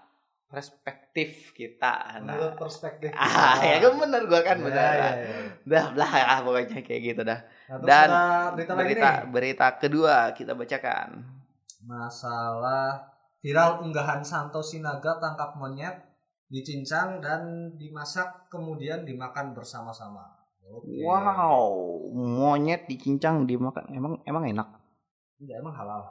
perspektif kita. penting menurut Nah, perspektif ah, ya kan bener gua kan Ya, bener. ya, ya. Dah lah ah, pokoknya kayak gitu dah. Nah, Dan berita lagi Berita nih berita kedua kita bacakan. masalah viral unggahan Santo Sinaga tangkap monyet dicincang dan dimasak kemudian dimakan bersama-sama. Oke. Wow, monyet dicincang dimakan. Emang emang enak? Enggak emang halal.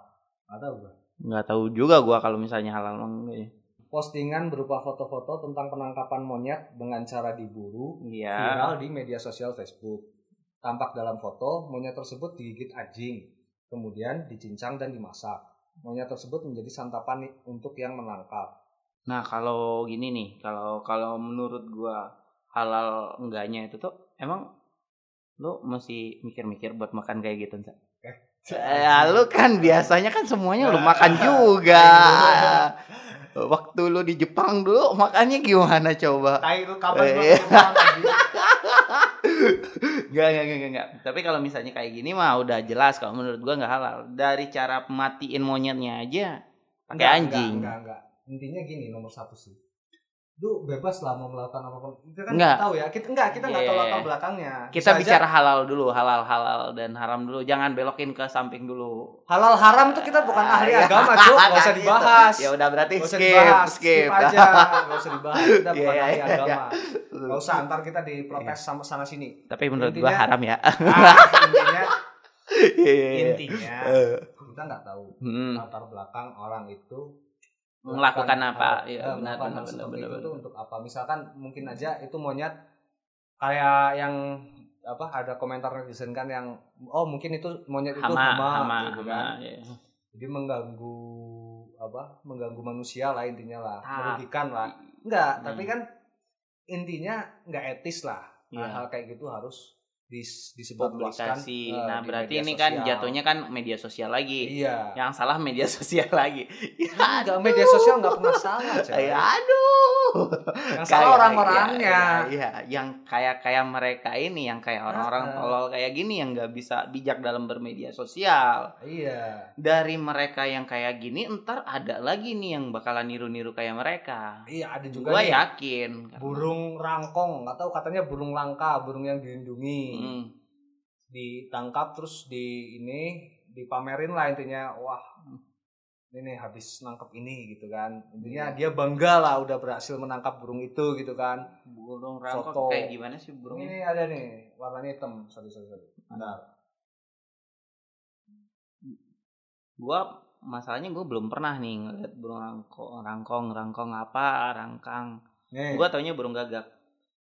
Ada gua. Nggak tahu juga gua kalau misalnya halal enggak ya. Postingan berupa foto-foto tentang penangkapan monyet dengan cara diburu Iya. viral di media sosial Facebook. Tampak dalam foto, monyet tersebut digigit anjing, kemudian dicincang dan dimasak. Monyet tersebut menjadi santapan untuk yang menangkap. Nah, kalau gini nih, kalau kalau menurut gua halal enggaknya itu tuh emang lu mesti mikir-mikir buat makan kayak gitu, Nsa? Ya, lu kan biasanya kan semuanya lu makan juga. Waktu lu di Jepang dulu makannya gimana coba? Tai lu kapan Eh, ke Jepang, anjing? Enggak, enggak, enggak, enggak. Tapi kalau misalnya kayak gini mah udah jelas kalau menurut gua nggak halal. Dari cara matiin monyetnya aja pakai anjing. Enggak, enggak, enggak. Intinya gini nomor satu sih. Lu bebas lah mau melakukan apa pun. Kita kan Enggak. nggak tahu ya. Kita enggak, kita enggak tahu Yeah. latar belakangnya. Kita Bisa aja bicara halal dulu, halal halal dan haram dulu. Jangan belokin ke samping dulu. halal haram tuh kita bukan ahli Ah, agama, ya. Cuk. Enggak usah Gitu. dibahas. Ya udah berarti Nggak usah skip, dibahas. skip. aja. Enggak usah dibahas. Kita Iya, bukan iya, ahli iya, agama. Enggak usah antar kita diprotes sama sana sini. Tapi menurut gua Intinya- haram ya. Ah, intinya Iya. intinya Eh, kita nggak tahu hmm. latar belakang orang itu Melakukan apa? Iya, eh, benar, melakukan benar, benar, benar, itu benar. untuk apa misalkan mungkin aja itu monyet kayak yang apa ada komentar netizen kan yang oh mungkin itu monyet itu Hama, hama, hama, gitu hama. kan iya. jadi mengganggu apa mengganggu manusia lah intinya lah Ah, merugikan lah enggak Hmm. tapi kan intinya nggak etis lah Iya. hal-hal kayak gitu harus dis, disebarluaskan Publikasi. eh, Nah, di berarti ini kan sosial. jatuhnya kan media sosial lagi. iya Yang salah media sosial lagi. Ya, enggak media sosial nggak pernah salah. Ya, aduh. yang salah orang-orangnya Iya, iya, yang kayak kayak mereka ini, yang kayak orang-orang tolol kayak gini yang nggak bisa bijak dalam bermedia sosial. iya Dari mereka yang kayak gini, ntar ada lagi nih yang bakalan niru-niru kayak mereka. iya ada juga Gua nih yakin. burung rangkong nggak tahu katanya burung langka burung yang dilindungi Hmm. ditangkap terus di ini dipamerin lah intinya wah ini nih habis nangkep ini gitu kan intinya Iya. dia bangga lah udah berhasil menangkap burung itu gitu kan Burung rangkong Foto. kayak gimana sih burungnya? ini ada nih warnanya hitam sorry sorry sorry Bentar. Gua masalahnya gue belum pernah nih ngeliat burung rangkong, rangkong, rangkong apa, rangkang. nih Gua taunya burung gagak.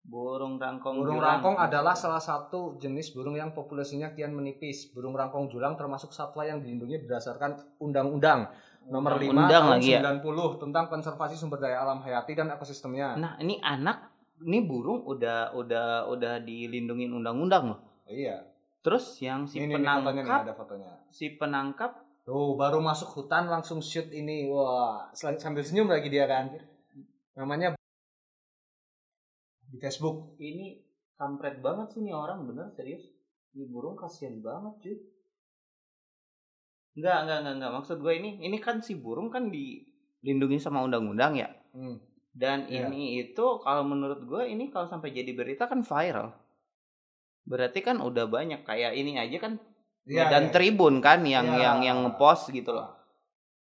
Burung rangkong. burung julang. rangkong adalah salah satu jenis burung yang populasinya kian menipis burung rangkong julang termasuk satwa yang dilindungi berdasarkan undang-undang nomor 5 Undang tahun lagi ya. 90 tentang konservasi sumber daya alam hayati dan ekosistemnya Nah, ini anak, ini burung udah udah udah dilindungin undang-undang loh. iya Terus yang si ini, ini fotonya nih penangkap, ada fotonya si penangkap tuh baru masuk hutan langsung shoot ini wah sambil senyum lagi dia kan namanya di Facebook ini kampret banget sih nih orang bener serius. Ini burung kasihan banget cuy. Enggak, enggak, enggak, enggak. Maksud gue ini, ini kan si burung kan dilindungi sama undang-undang ya. hmm. Dan Iya. ini itu kalau menurut gue ini kalau sampai jadi berita kan viral. Berarti kan udah banyak kayak ini aja kan Iya, dan iya. Tribun kan yang Iya. yang yang ngepost gitu loh.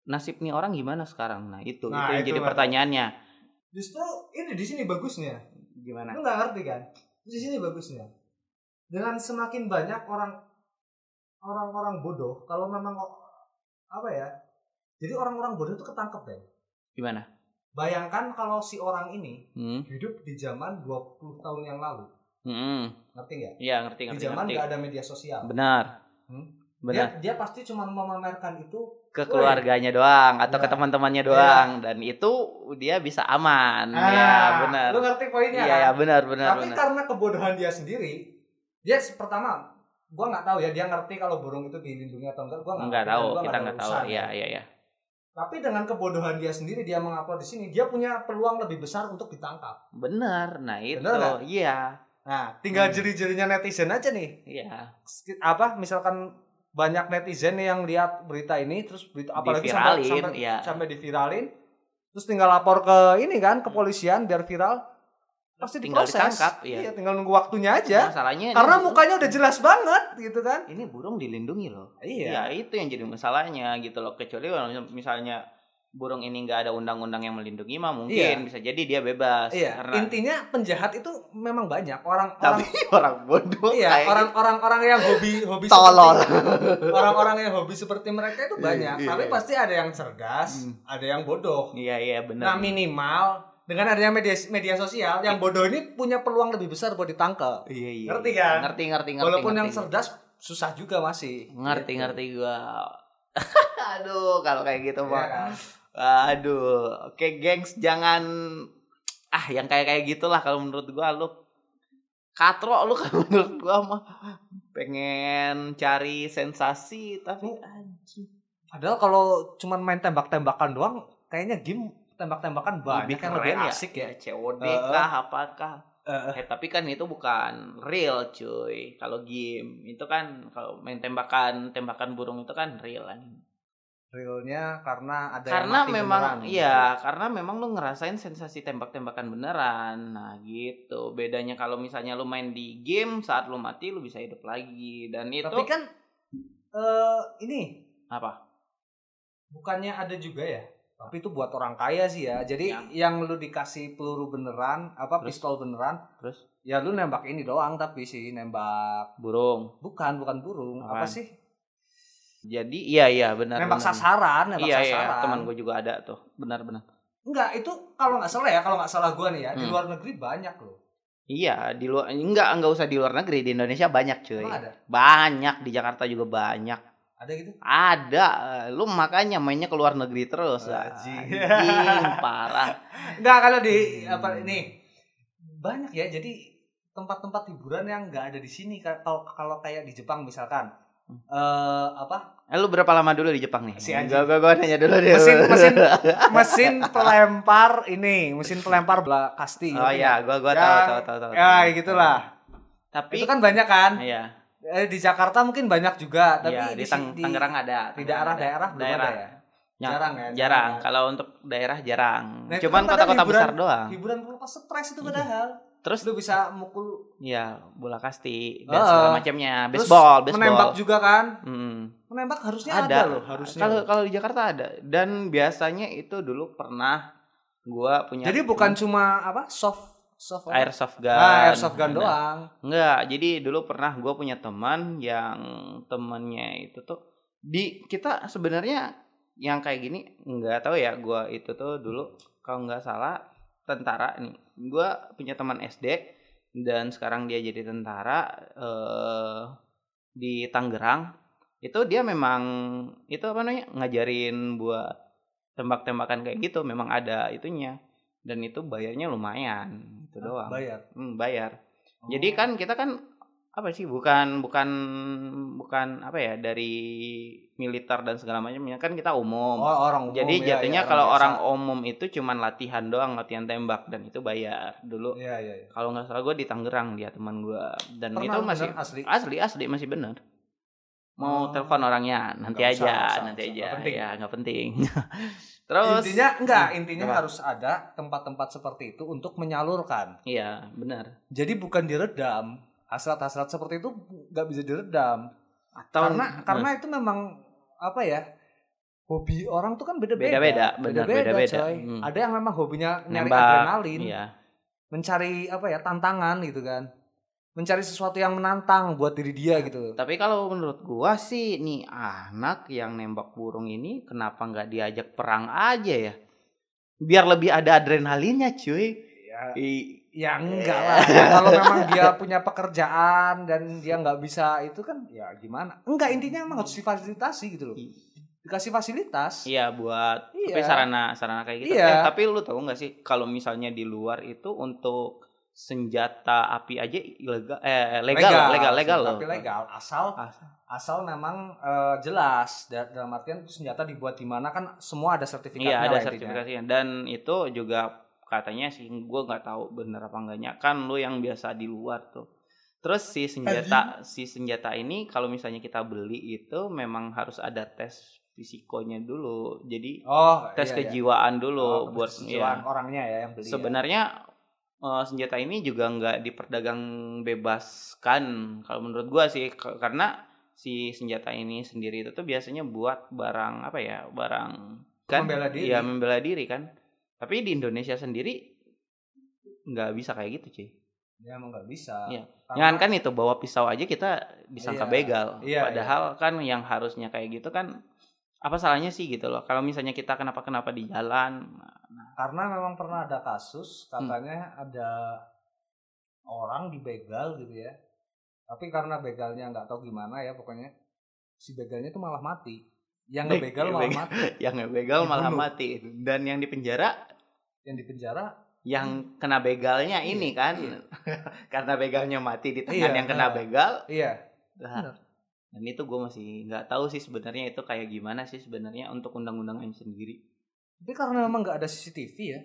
Nasib nih orang gimana sekarang? Nah, itu Nah, itu yang itu jadi pertanyaannya. justru ini di sini bagusnya Gimana? Lu nggak ngerti kan? Di sini bagusnya. Dengan semakin banyak orang orang-orang bodoh, kalau memang apa ya? Jadi orang-orang bodoh itu ketangkep deh. Gimana? bayangkan kalau si orang ini Hmm. hidup di zaman 20 tahun yang lalu Hmm. ngerti nggak Iya, ngerti di ngerti. zaman ngerti. nggak ada media sosial Benar. Hmm? Benar. dia dia pasti cuma memamerkan itu ke keluarganya doang atau Iya. ke teman-temannya doang dan itu dia bisa aman. ya, benar. Ah, lu ngerti poinnya Iya, kan? ya, benar benar tapi benar. karena kebodohan dia sendiri dia pertama gua nggak tahu ya dia ngerti kalau burung itu dilindungi atau enggak gua nggak tahu, gua kita ada enggak tahu. Iya, ya. iya, iya. tapi dengan kebodohan dia sendiri dia mengupload di sini dia punya peluang lebih besar untuk ditangkap Benar. Nah, itu. Benar nggak? Iya. nah tinggal Hmm. jeri-jerinya netizen aja nih Iya. apa misalkan banyak netizen yang lihat berita ini terus berita apalagi sampai Diviralin, sampai, ya. sampai diviralin terus tinggal lapor ke ini kan ke polisian biar viral pasti Tinggal diproses ditangkap, iya. iya tinggal nunggu waktunya aja Masalahnya karena ini- mukanya udah jelas banget gitu kan ini burung dilindungi loh. iya Ya, itu yang jadi masalahnya gitu loh. Kecuali kalau misalnya burung ini nggak ada undang-undang yang melindungi mah mungkin Iya. bisa jadi dia bebas. iya Karena intinya penjahat itu memang banyak orang tapi orang orang bodoh iya kayak orang yang hobi hobi Tolol. orang-orang yang hobi seperti mereka itu banyak Iya, tapi iya. pasti ada yang cerdas Hmm. ada yang bodoh Iya iya benar. Nah minimal dengan adanya media media sosial yang bodoh ini punya peluang lebih besar buat ditangkap. Iya iya. Ngerti iya. kan? Ngerti ngerti ngerti. Walaupun yang ngerti. cerdas susah juga masih. ngerti Gitu. ngerti gua. Aduh, kalau kayak gitu Iya mah. kan? Aduh, oke gengs jangan ah yang kayak kayak gitulah kalau menurut gua lu katro lu kalau menurut gua mah. Pengen cari sensasi tapi anjing. Padahal kalau cuman main tembak-tembakan doang, kayaknya game tembak-tembakan banyak yang lebih keren asik ya. COD Heeh. kah apakah? Eh, eh tapi kan itu bukan real cuy. Kalau game itu kan kalau main tembakan tembakan burung itu kan real kan realnya karena ada yang karena mati memang beneran, gitu. iya karena memang lu ngerasain sensasi tembak-tembakan beneran nah gitu bedanya kalau misalnya lu main di game saat lu mati lu bisa hidup lagi dan itu Tapi kan eh ini apa bukannya ada juga ya? Tapi itu buat orang kaya sih ya. Jadi yang lu dikasih peluru beneran, apa Terus? pistol beneran, terus ya lu nembak ini doang tapi sih nembak burung bukan bukan burung Apaan? apa sih jadi iya iya benar nembak benar. sasaran nembak iya iya sasaran. teman gue juga ada tuh benar benar. Enggak itu kalau nggak salah ya kalau nggak salah gua nih ya di Hmm. luar negeri banyak loh. Iya di luar enggak enggak usah di luar negeri di Indonesia banyak cuy. Emang ada? Banyak di Jakarta juga banyak. Ada gitu? Ada lu makanya mainnya ke luar negeri terus Anjing. anjing parah. Enggak kalau di Hmm. apa ini banyak ya jadi tempat-tempat hiburan yang nggak ada di sini. Ka- kalau kalau kayak di Jepang misalkan Hmm. eh apa Eh, lu berapa lama dulu di Jepang nih? Si anjing. Gua, gua, gua nanya dulu deh. mesin mesin mesin pelempar ini mesin pelempar bola kasti Oh iya, nggak? gua gua Yang- tahu tahu tahu tahu. ya gitulah Tapi itu kan banyak kan iya, Eh, di Jakarta mungkin banyak juga tapi iya, di, di, Tang- di- Tangerang ada. di daerah-daerah belum Daerah. ada ya Ya, jarang ya Jarang. ya. Kalau untuk daerah jarang. Nah, Cuman kan kota-kota hiburan- besar doang. hiburan pelepas stres itu Iya. padahal Terus lu bisa mukul ya bola kasti dan Heeh. segala macamnya. terus Baseball, baseball. menembak juga kan Hmm. menembak harusnya ada, Ada. loh harusnya Kalau kalau di Jakarta ada dan biasanya itu dulu pernah gua punya jadi bukan cuma apa soft soft airsoft gun. ah, airsoft gun Ada. doang Enggak, jadi dulu pernah gue punya teman yang temennya itu tuh di kita sebenarnya yang kayak gini nggak tahu ya gue itu tuh dulu kalau nggak salah tentara nih. Gue punya teman SD dan sekarang dia jadi tentara eh di Tangerang. Itu dia memang itu apa namanya ngajarin buat tembak-tembakan kayak gitu. Memang ada itunya. Dan itu bayarnya lumayan itu doang. bayar? Hmm, bayar. Oh. Jadi kan kita kan apa sih bukan bukan bukan apa ya dari militer dan segala macamnya kan kita umum. oh, orang umum Jadi ya, jatuhnya ya, kalau biasa. orang umum itu cuman latihan doang, latihan tembak dan itu bayar dulu. Iya iya. iya. Kalau nggak salah gue di Tangerang dia teman gue dan Pernah itu masih bener asli. asli asli masih benar. Mau Oh. telepon orangnya nanti usah, aja, usah, nanti nggak aja. usah. Penting. Ya nggak penting. Terus intinya enggak, intinya Apa? harus ada tempat-tempat seperti itu untuk menyalurkan. Iya benar. Jadi bukan diredam. Hasrat-hasrat seperti itu nggak bisa diredam. Atau karena karena itu memang apa ya? Hobi orang tuh kan beda-beda. Beda-beda, beda-beda. coy. Hmm. Ada yang memang hobinya nyari nembak. adrenalin, Iya. mencari apa ya? tantangan gitu kan. Mencari sesuatu yang menantang buat diri dia gitu. Tapi kalau menurut gua sih nih anak yang nembak burung ini kenapa nggak diajak perang aja ya? biar lebih ada adrenalinnya cuy Ya, I- ya enggak lah. Kalau memang dia punya pekerjaan dan dia nggak bisa itu kan ya gimana? Enggak intinya memang harus difasilitasi gitu loh. Dikasih fasilitas. Iya buat Iya. tapi sarana sarana kayak gitu. Iya. Eh, tapi lu tahu nggak sih kalau misalnya di luar itu untuk senjata api aja ilegal eh legal legal legal, loh. Tapi legal asal Asal. asal memang eh, jelas Da- dalam artian senjata dibuat di mana kan semua ada sertifikatnya. Iya ada sertifikasinya dan itu juga katanya sih gue nggak tahu bener apa enggaknya kan lu yang biasa di luar tuh. Terus si senjata si senjata ini kalau misalnya kita beli itu memang harus ada tes fisikonya dulu. Jadi Oh, tes iya, iya. kejiwaan dulu Oh, buat kejiwaan ya. orangnya ya yang beli. ya. Sebenarnya eh, senjata ini juga nggak diperdagang bebaskan kalau menurut gua sih karena si senjata ini sendiri itu tuh biasanya buat barang apa ya barang kan Membela diri. Iya membela diri kan tapi di Indonesia sendiri nggak bisa kayak gitu cuy Ya emang nggak bisa. Iya. Karena- Jangan kan itu bawa pisau aja kita disangka Iya. begal Iya, padahal kan yang harusnya kayak gitu kan apa salahnya sih gitu loh kalau misalnya kita kenapa kenapa di jalan karena memang pernah ada kasus Hmm. katanya ada orang dibegal gitu ya tapi karena begalnya nggak tahu gimana ya pokoknya si begalnya itu malah mati yang Be- ngebegal malah mati. yang begal malah mati. Dan yang di penjara? Yang di penjara? Yang kena begalnya Iya, ini kan. iya. karena begalnya mati di tangan Iya, yang kena nah. begal. iya. Bener. dan itu gue masih nggak tahu sih sebenarnya itu kayak gimana sih sebenarnya untuk undang-undangnya sendiri. Tapi karena memang nggak ada CCTV ya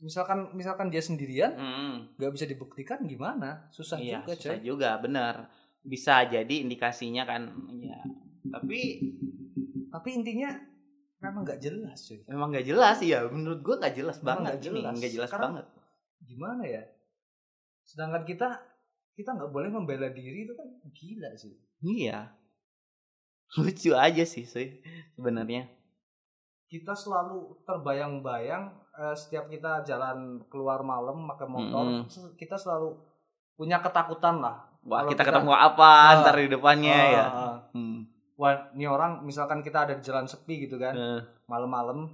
misalkan misalkan dia sendirian Hmm, nggak bisa dibuktikan gimana? Susah iya juga susah coy. juga benar. Bisa jadi indikasinya kan ya. Tapi tapi intinya memang nggak jelas cuy memang nggak jelas ya menurut gue nggak jelas Memang banget ini jelas. nggak jelas banget gimana ya sedangkan kita kita nggak boleh membela diri itu kan gila sih iya lucu aja sih sih sebenarnya kita selalu terbayang-bayang eh, setiap kita jalan keluar malam pakai motor Mm-mm. se- kita selalu punya ketakutan lah wah kita, kita- ketemu apa Ah. ntar di depannya Ah, ya ah. Hmm. Wah ini orang misalkan kita ada di jalan sepi gitu kan Eh, malam-malam.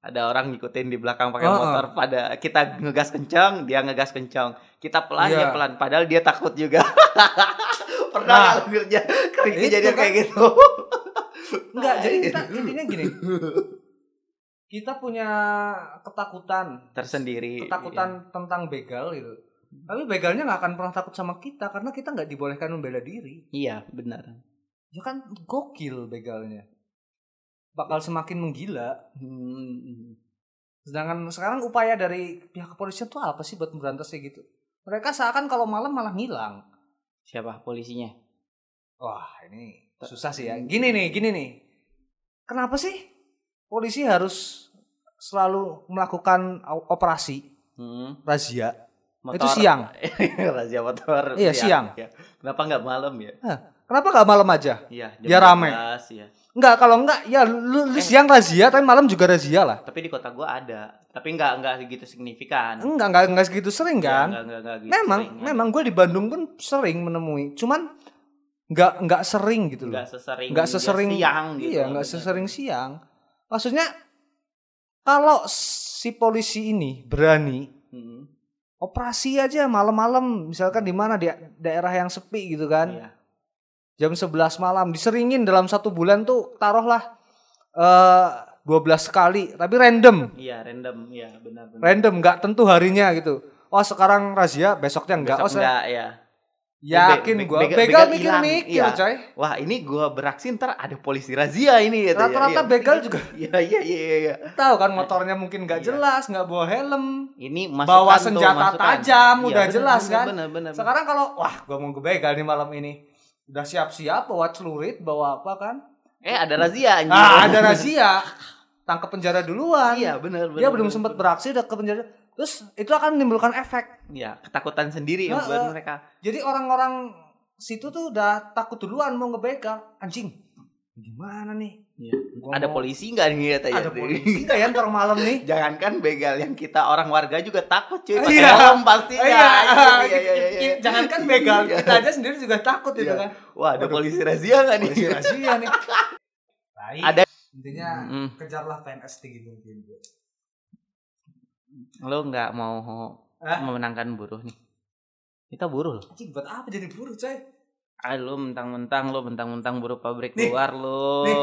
Ada orang ngikutin di belakang pakai ah. motor pada kita ngegas kencang dia ngegas kencang kita pelan Iya. dia pelan padahal dia takut juga. Pernah Nah, kerja kejadian kan. kayak gitu. Enggak jadi kita intinya gini. Kita punya ketakutan. Tersendiri ketakutan tentang begal gitu. Tapi begalnya nggak akan pernah takut sama kita karena kita nggak dibolehkan membela diri. Iya benar ya kan gokil begalnya. Bakal semakin menggila. Hmm. sedangkan sekarang upaya dari pihak kepolisian tuh apa sih buat memberantas kayak gitu? Mereka seakan kalau malam malah ngilang. Siapa polisinya? Wah ini susah sih ya. Gini nih gini nih. Kenapa sih polisi harus selalu melakukan operasi? Hmm. razia. Motor. itu siang. Razia motor. Iya, siang. Ya. kenapa nggak malam ya kenapa nggak malam aja iya Biar rame. 12, ya Enggak, kalau enggak ya lu, lu Eh. siang razia tapi malam juga razia lah. tapi di kota gua ada tapi nggak nggak segitu signifikan Enggak, enggak enggak segitu sering Iya, kan? nggak, nggak, nggak gitu memang sering, memang gue di Bandung pun sering menemui. Cuman enggak enggak sering gitu loh. nggak sesering Enggak sesering siang gitu Iya, enggak sesering siang. Maksudnya kalau si polisi ini berani Hmm, operasi aja malam-malam misalkan di mana di daerah yang sepi gitu kan. iya. Jam 11 malam diseringin dalam satu bulan tuh taruhlah eh 12 kali tapi random. Iya random, iya benar benar. random nggak tentu harinya gitu oh sekarang razia besoknya enggak Besok oh saya enggak ya. yakin Be- be- gua begal- begal mikir mikir iya. coy Wah ini gua beraksi ntar ada polisi razia ini gitu ya. rata-rata Iya. begal juga Iya iya iya iya. tahu kan motornya mungkin nggak Iya. jelas nggak bawa helm Ini masukan Bawa tuh, senjata masukan. tajam, Iya, udah benar, jelas benar, kan? Benar benar. sekarang kalau wah gua mau ke begal nih malam ini udah siap-siap bawa celurit bawa apa kan eh ada razia anjing. ah ada razia tangkap penjara duluan Iya benar benar. dia belum sempat beraksi udah ke penjara terus itu akan menimbulkan efek Iya ketakutan sendiri Nah, buat eh, mereka. Jadi orang-orang situ tuh udah takut duluan mau ngebegal. Anjing. Gimana nih? Gua Ada mau- polisi nggak nih katanya? Ada polisi nggak ya ntar malam nih? Jangankan begal yang kita orang warga juga takut cuy. Pakai Iya. helm pastinya. Iya, Iya, iya, iya, iya. Jangankan begal, kita aja sendiri juga takut itu kan. Wah ada Waduh. polisi razia nggak nih? Polisi rahasia nih. Tai. Ada- intinya Mm. kejarlah PNS tinggi mungkin. Lo nggak mau Hah? memenangkan buruh nih. Kita buruh loh. Anjing buat apa jadi buruh coy? Ah lo mentang-mentang lo mentang-mentang buruh pabrik Nih, luar lo. nih.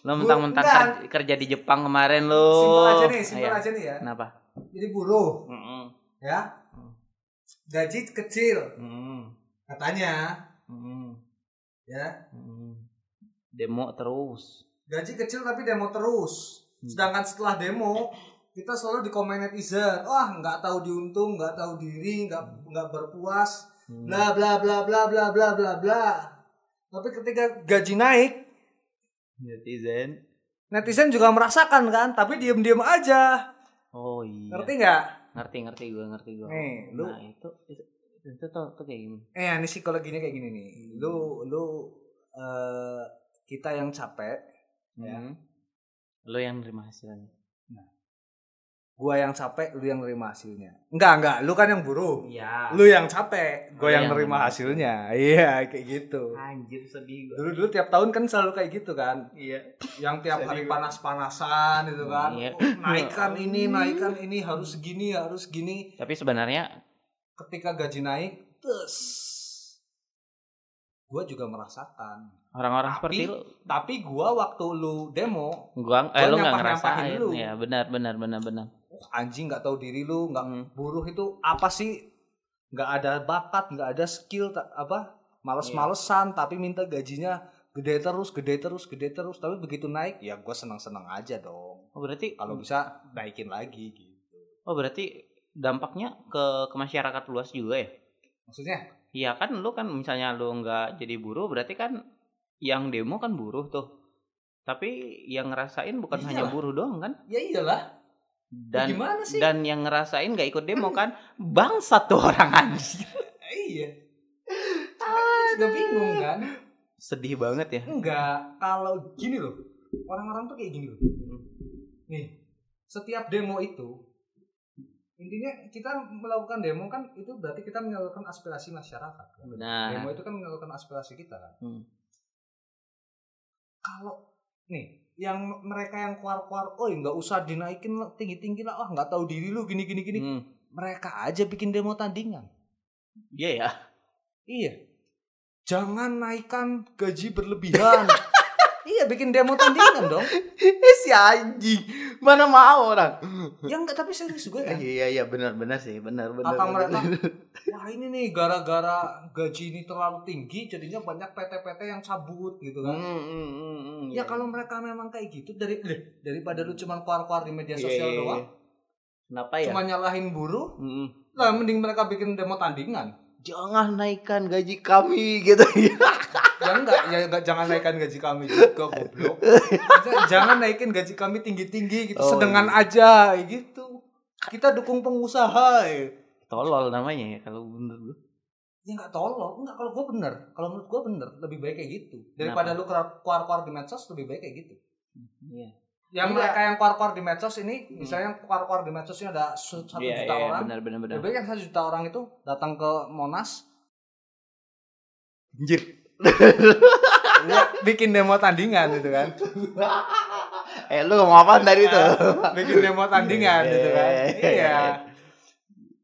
Lo mentang-mentang kerja, kerja di Jepang kemarin lo. Simpel aja nih, simpel Ayo. aja nih ya. Kenapa? Jadi buruh ya. Hmm. Gaji kecil Mm-mm. katanya Mm-mm. ya. Mm-mm. Demo terus. Gaji kecil tapi demo terus. Hmm. Sedangkan setelah demo kita selalu di komen netizen, wah nggak tahu diuntung, nggak tahu diri, nggak nggak berpuas, bla bla bla bla bla bla bla bla. Tapi ketika gaji naik, Netizen. netizen juga merasakan kan, tapi diem-diem aja. Oh iya. Ngerti nggak? Ngerti ngerti gue ngerti gue. Nih, lu Nah itu itu itu tuh, tuh kayak gini. eh ini psikologinya kayak gini nih. Lu lu eh, kita yang capek, Ya. Hmm. Lo yang nerima hasilnya. Gua yang capek, lu yang nerima hasilnya. Enggak, enggak, lu kan yang buruh. Iya. Lu yang capek, gua yang yang nerima hasilnya. Iya, kayak gitu. Anjir sedih gue. Dulu dulu tiap tahun kan selalu kayak gitu kan. Iya. Yang tiap hari panas-panasan itu kan. Iya. Oh, naikkan ini, naikkan ini harus segini, harus gini. Tapi sebenarnya Ketika gaji naik, terus gua juga merasakan. orang-orang seperti lu Tapi gua waktu lu demo, gua eh Gua lu nggak ngerasain lu. ya benar benar benar benar anjing nggak tahu diri lu, nggak Hmm. buruh itu apa sih? Nggak ada bakat, nggak ada skill, apa? Males-malesan, tapi minta gajinya gede terus, gede terus, gede terus. Tapi begitu naik, ya gua senang-senang aja dong. oh berarti Kalau bisa naikin lagi gitu. oh berarti dampaknya ke ke masyarakat luas juga ya Maksudnya? Iya kan lu kan misalnya lu nggak jadi buruh berarti kan yang demo kan buruh tuh tapi yang ngerasain bukan hanya Iyalah. buruh doang kan Ya iyalah. Dan Gimana sih? dan yang ngerasain nggak ikut demo kan bangsat tuh orang anjir iya. Juga bingung kan? sedih banget ya Enggak, kalau gini loh. Orang-orang tuh kayak gini loh. Nih, setiap demo itu intinya kita melakukan demo kan itu berarti kita menyalurkan aspirasi masyarakat. kan? benar Demo itu kan menyalurkan aspirasi kita kan. Hmm. Kalau nih yang mereka yang keluar-keluar, oh nggak usah dinaikin tinggi-tinggi lah, wah nggak tahu diri lu gini-gini gini. Hmm. Mereka aja bikin demo tandingan. iya ya Iya. Jangan naikkan gaji berlebihan. iya, bikin demo tandingan dong. si anjing mana mau orang Ya enggak, tapi serius gue kan. iya iya benar benar sih benar benar Apa mereka wah ini nih gara-gara gaji ini terlalu tinggi jadinya banyak PT-PT yang cabut gitu kan. hmm, hmm, hmm, Ya iya. kalau mereka memang kayak gitu dari deh, daripada lu cuma keluar-keluar di media Iya, sosial iya, doang, iya. kenapa ya cuma nyalahin buruh, lah mending mereka bikin demo tandingan. jangan naikkan gaji kami gitu Ya enggak, ya enggak jangan naikkan gaji kami juga goblok. jangan naikin gaji kami tinggi-tinggi gitu, Oh, sedengan aja gitu. Kita dukung pengusaha. Ya, tolol namanya ya kalau menurut gue ya enggak tolong, enggak kalau gue bener. Kalau menurut gue bener, lebih baik kayak gitu. Daripada lu keluar-keluar di medsos lebih baik kayak gitu. iya Yang Enggak. mereka yang keluar-keluar di medsos ini, misalnya yang keluar-keluar di medsos ini ada satu Iya, juta iya, orang. benar benar benar Lebih baik yang satu juta orang itu datang ke Monas, anjir ya, bikin demo tandingan gitu kan. eh lu ngomong apa tadi tuh bikin demo tandingan gitu kan. Iya.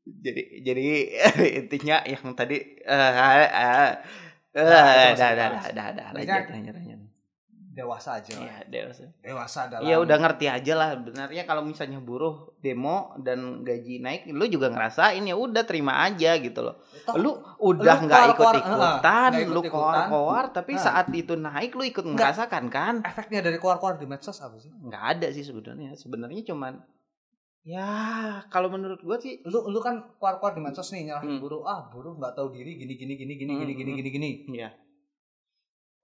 jadi jadi intinya yang tadi eh eh eh Nah, dah itu dah dah dah dah lanjut lanjut lanjut Dewasa aja lah. Iya, dewasa. Dewasa dalam Iya udah ngerti aja lah benarnya kalau misalnya buruh demo dan gaji naik lu juga ngerasain ya udah terima aja gitu loh. Toh, Lu udah nggak ikut ikutan, nggak lu ikut-ikutan. keluar tapi Nah. saat itu naik lu ikut Nggak. merasakan kan? efeknya dari keluar-keluar di medsos apa sih? Nggak ada sih sebenarnya. Sebenarnya cuman ya kalau menurut gua sih Lu lu kan keluar-keluar di medsos nih nyalahin Hmm. buruh, ah buruh nggak tahu diri gini gini gini gini Hmm, gini gini hmm. gini gini. ya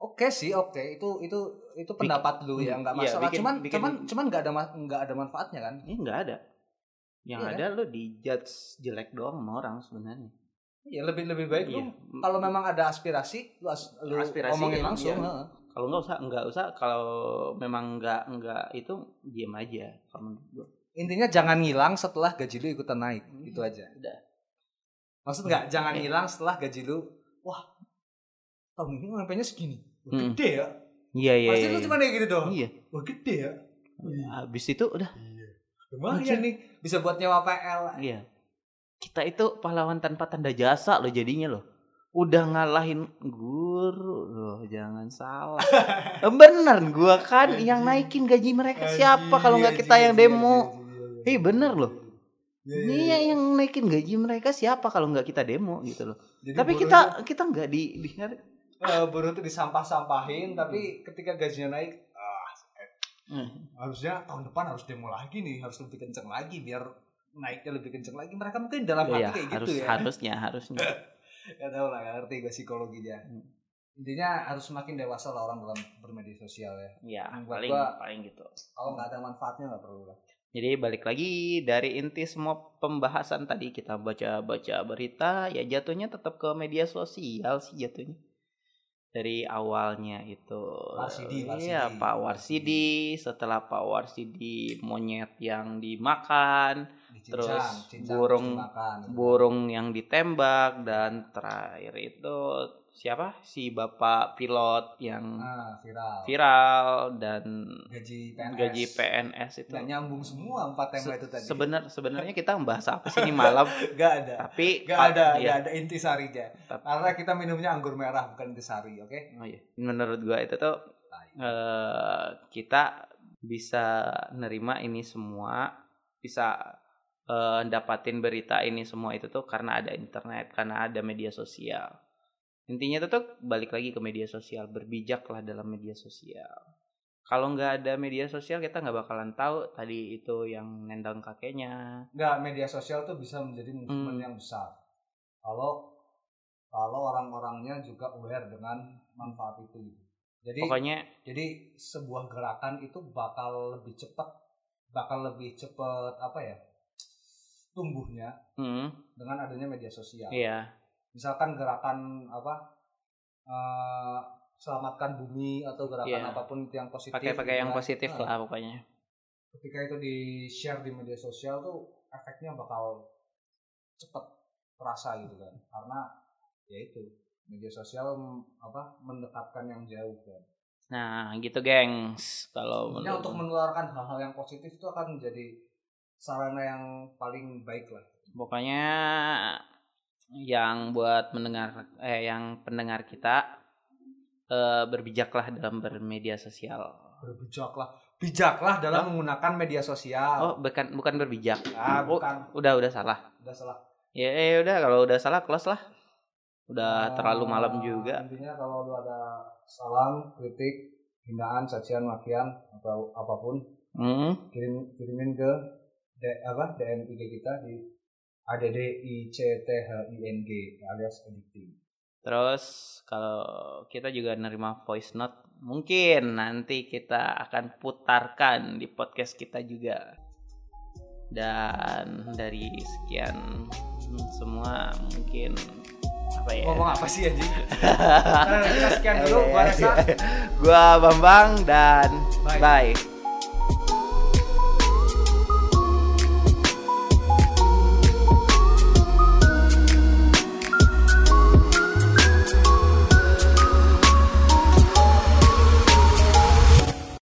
Oke sih, oke. Itu itu itu pendapat lu ya, nggak iya, masalah. bikin- cuman bikin- cuman cuman nggak ada nggak ada manfaatnya kan? ini nggak ada. Yang Iya ada lu dijudge jelek doang sama orang sebenarnya. Ya lebih lebih baik Iya. lu kalau memang ada aspirasi lu, as, lu Aspirasi, ngomongin iya. langsung. Iya. Kalau nggak usah nggak usah kalau memang nggak nggak itu diam aja kalau menurut gua. Intinya jangan ngilang setelah gaji lu ikutan naik, Hmm. itu aja. Udah. Maksud nggak jangan Eh. ngilang setelah gaji lu, wah tahun ini UMP-nya segini, Hmm. gede ya. Iya iya. Pasti iya, lu iya. cuma kayak gitu doang. Iya. Wah gede ya. Habis itu udah Lumayan nih bisa buat nyewa PL. Iya. Kita itu pahlawan tanpa tanda jasa loh jadinya loh. Udah ngalahin guru loh, jangan salah. bener, gua kan yang naikin gaji mereka siapa kalau nggak kita yang demo? Eh bener loh. Iya yang naikin gaji mereka siapa kalau nggak kita demo gitu loh. Jadi Tapi kita kita nggak di, di eh, buruh tuh disampah-sampahin tapi ketika gajinya naik ah, Hmm. harusnya tahun depan harus demo lagi nih harus lebih kenceng lagi biar naiknya lebih kenceng lagi mereka mungkin dalam hati Iya, kayak harus gitu ya harusnya harusnya. Gak tau lah gak ngerti gue psikologinya Hmm. intinya harus semakin dewasa lah orang dalam bermedia sosial ya Ya, Buat paling gua- paling gitu. kalau nggak ada manfaatnya nggak perlu lah Jadi balik lagi dari inti semua pembahasan tadi kita baca-baca berita ya jatuhnya tetap ke media sosial sih jatuhnya. Dari awalnya itu Warsidi, Warsidi. Iya, Pak Warsidi, setelah Pak Warsidi monyet yang dimakan, Dicincang, Terus cincang burung- terus dimakan. burung yang ditembak dan terakhir itu siapa? Si Bapak pilot yang ah, viral viral dan gaji PNS gaji PNS itu. nggak nyambung semua empat tema itu tadi Sebenar sebenarnya kita membahas apa sih ini malam? Gak ada Tapi Gak Pak, ada, iya. gak ada intisarinya. Tapi- Karena kita minumnya anggur merah bukan intisari, oke? Oh iya. Menurut gua itu tuh eh, kita bisa nerima ini semua, bisa eh, dapatin berita ini semua itu tuh karena ada internet, karena ada media sosial. Intinya itu tuh balik lagi ke media sosial, berbijaklah dalam media sosial. Kalau nggak ada media sosial kita nggak bakalan tahu tadi itu yang nendang kakeknya. Enggak, media sosial tuh bisa menjadi movement Hmm. yang besar. Kalau kalau orang-orangnya juga aware dengan manfaat itu. gitu. Jadi Pokoknya jadi sebuah gerakan itu bakal lebih cepat bakal lebih cepat apa ya? tumbuhnya hmm, dengan adanya media sosial. iya, Misalkan gerakan apa? eh, selamatkan bumi atau gerakan Iya. apa pun yang positif. pakai-pakai yang gitu kan. positif Nah, lah pokoknya. ketika itu di share di media sosial tuh efeknya bakal cepet terasa gitu kan karena ya itu media sosial apa mendekatkan yang jauh kan Nah, gitu gengs. Kalau Sebenarnya untuk menularkan hal-hal yang positif itu akan menjadi sarana yang paling baik lah pokoknya yang buat mendengar eh yang pendengar kita eh, berbijaklah dalam bermedia sosial. berbijaklah bijaklah dalam menggunakan media sosial Oh, bukan bukan berbijak. ah oh. bukan Udah udah salah. udah salah Ya eh, udah kalau udah salah close lah. Udah Ah, terlalu malam juga. intinya kalau lu ada salam kritik hinaan cacian makian atau apa pun Hmm. kirim kirimin ke D, apa DM IG kita di ADD ICTHING alias editing. Terus kalau kita juga nerima voice note, mungkin nanti kita akan putarkan di podcast kita juga. Dan dari sekian semua mungkin apa ya? Ngomong apa sih anjing? Nah, sekian dulu, gua. Gua Bambang dan Bye. bye.